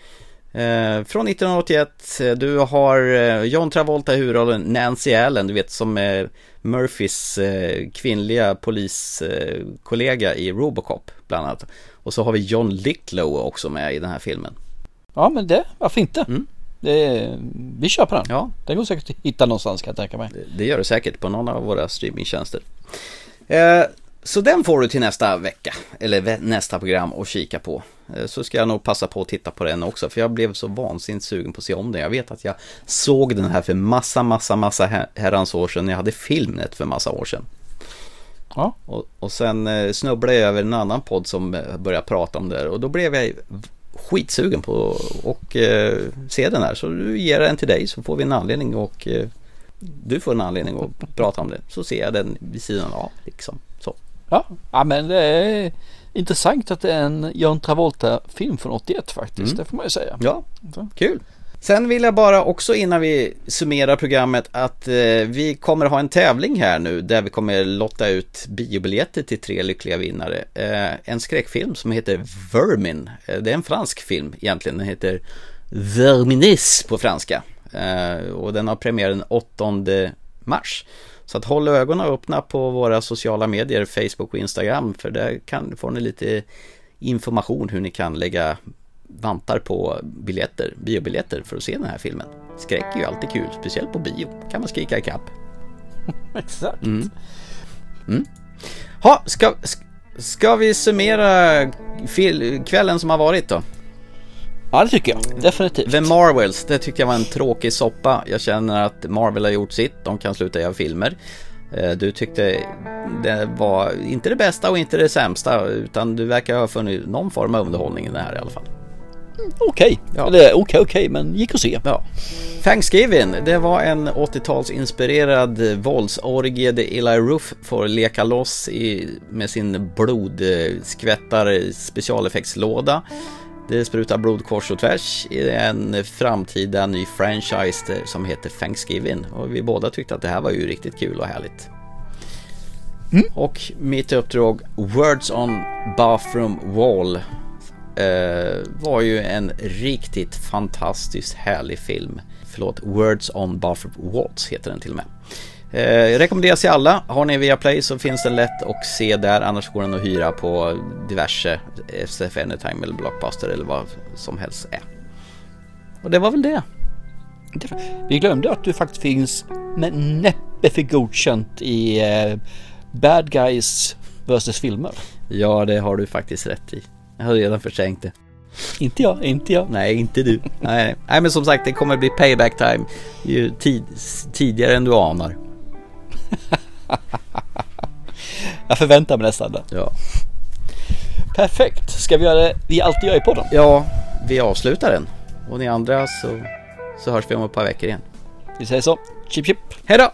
Eh, från 1981, eh, du har eh, John Travolta i huvudrollen, Nancy Allen, du vet som är Murphys eh, kvinnliga poliskollega i Robocop bland annat. Och så har vi John Lithgow också med i den här filmen. Ja men det, varför inte? Mm. Det, vi kör på den. Ja. Den går säkert att hitta någonstans kan jag tänka mig. Det gör du säkert på någon av våra streamingtjänster. Eh, så den får du till nästa vecka, eller nästa program att kika på. Eh, så ska jag nog passa på att titta på den också, för jag blev så vansinnigt sugen på att se om den. Jag vet att jag såg den här för massa, massa, massa her- herrans år sedan. Jag hade Filmnet för massa år sedan. Ja. Och, och sen eh, snubblade jag över en annan podd som eh, började prata om det här och då blev jag skitsugen på att eh, se den här. Så du ger den till dig så får vi en anledning och eh, du får en anledning att prata om det. Så ser jag den vid sidan av liksom. Så. Ja, ja men det är intressant att det är en John Travolta-film från 81 faktiskt. Mm. Det får man ju säga. Ja, kul. Sen vill jag bara också innan vi summerar programmet att eh, vi kommer ha en tävling här nu där vi kommer lotta ut biobiljetter till tre lyckliga vinnare. Eh, en skräckfilm som heter Vermin. Eh, det är en fransk film egentligen. Den heter Verminis på franska. Eh, och den har premiär den 8 mars. Så att håll ögonen öppna på våra sociala medier, Facebook och Instagram. För där kan, får ni lite information hur ni kan lägga vantar på biljetter, biobiljetter för att se den här filmen. Skräck är ju alltid kul, speciellt på bio. kan man skrika i kapp. Exakt. Mm. Mm. Ha, ska, ska vi summera kvällen som har varit då? Ja, det tycker jag. Definitivt. The Marvels, det tyckte jag var en tråkig soppa. Jag känner att Marvel har gjort sitt, de kan sluta göra filmer. Eh, Du tyckte det var inte det bästa och inte det sämsta, utan du verkar ha funnit någon form av underhållning i det här i alla fall. Okej, Ja. eller okej okej men gick att se. Ja. Thanksgiving, det var en 80-talsinspirerad våldsorgie där Eli Ruff får leka loss i, med sin blodskvättar specialeffektslåda. Det sprutar blod kors och tvärs i en framtida ny franchise som heter Thanksgiving och vi båda tyckte att det här var ju riktigt kul och härligt. Och mitt uppdrag Words on Bathroom Wall var ju en riktigt fantastiskt härlig film. Förlåt, Words on Bathroom Walls heter den till och med. Eh, rekommenderas till alla. Har ni via Play så finns den lätt att se där. Annars går den att hyra på diverse SF Anytime eller Blockbuster eller vad som helst är. Och det var väl det. Vi glömde att du faktiskt finns med näppe för godkänt i eh, Bad Guys vs filmer. Ja, det har du faktiskt rätt i. Jag har redan förträngt det. Inte jag, inte jag. Nej, inte du. nej, nej. men som sagt, det kommer bli payback time ju tid, tidigare än du anar. Jag förväntar mig nästan det. Ja. Perfekt. Ska vi göra det vi alltid gör i podden? Ja, vi avslutar den. Och ni andra så, så hörs vi om ett par veckor igen. Vi säger så. Chip chip. Hej då!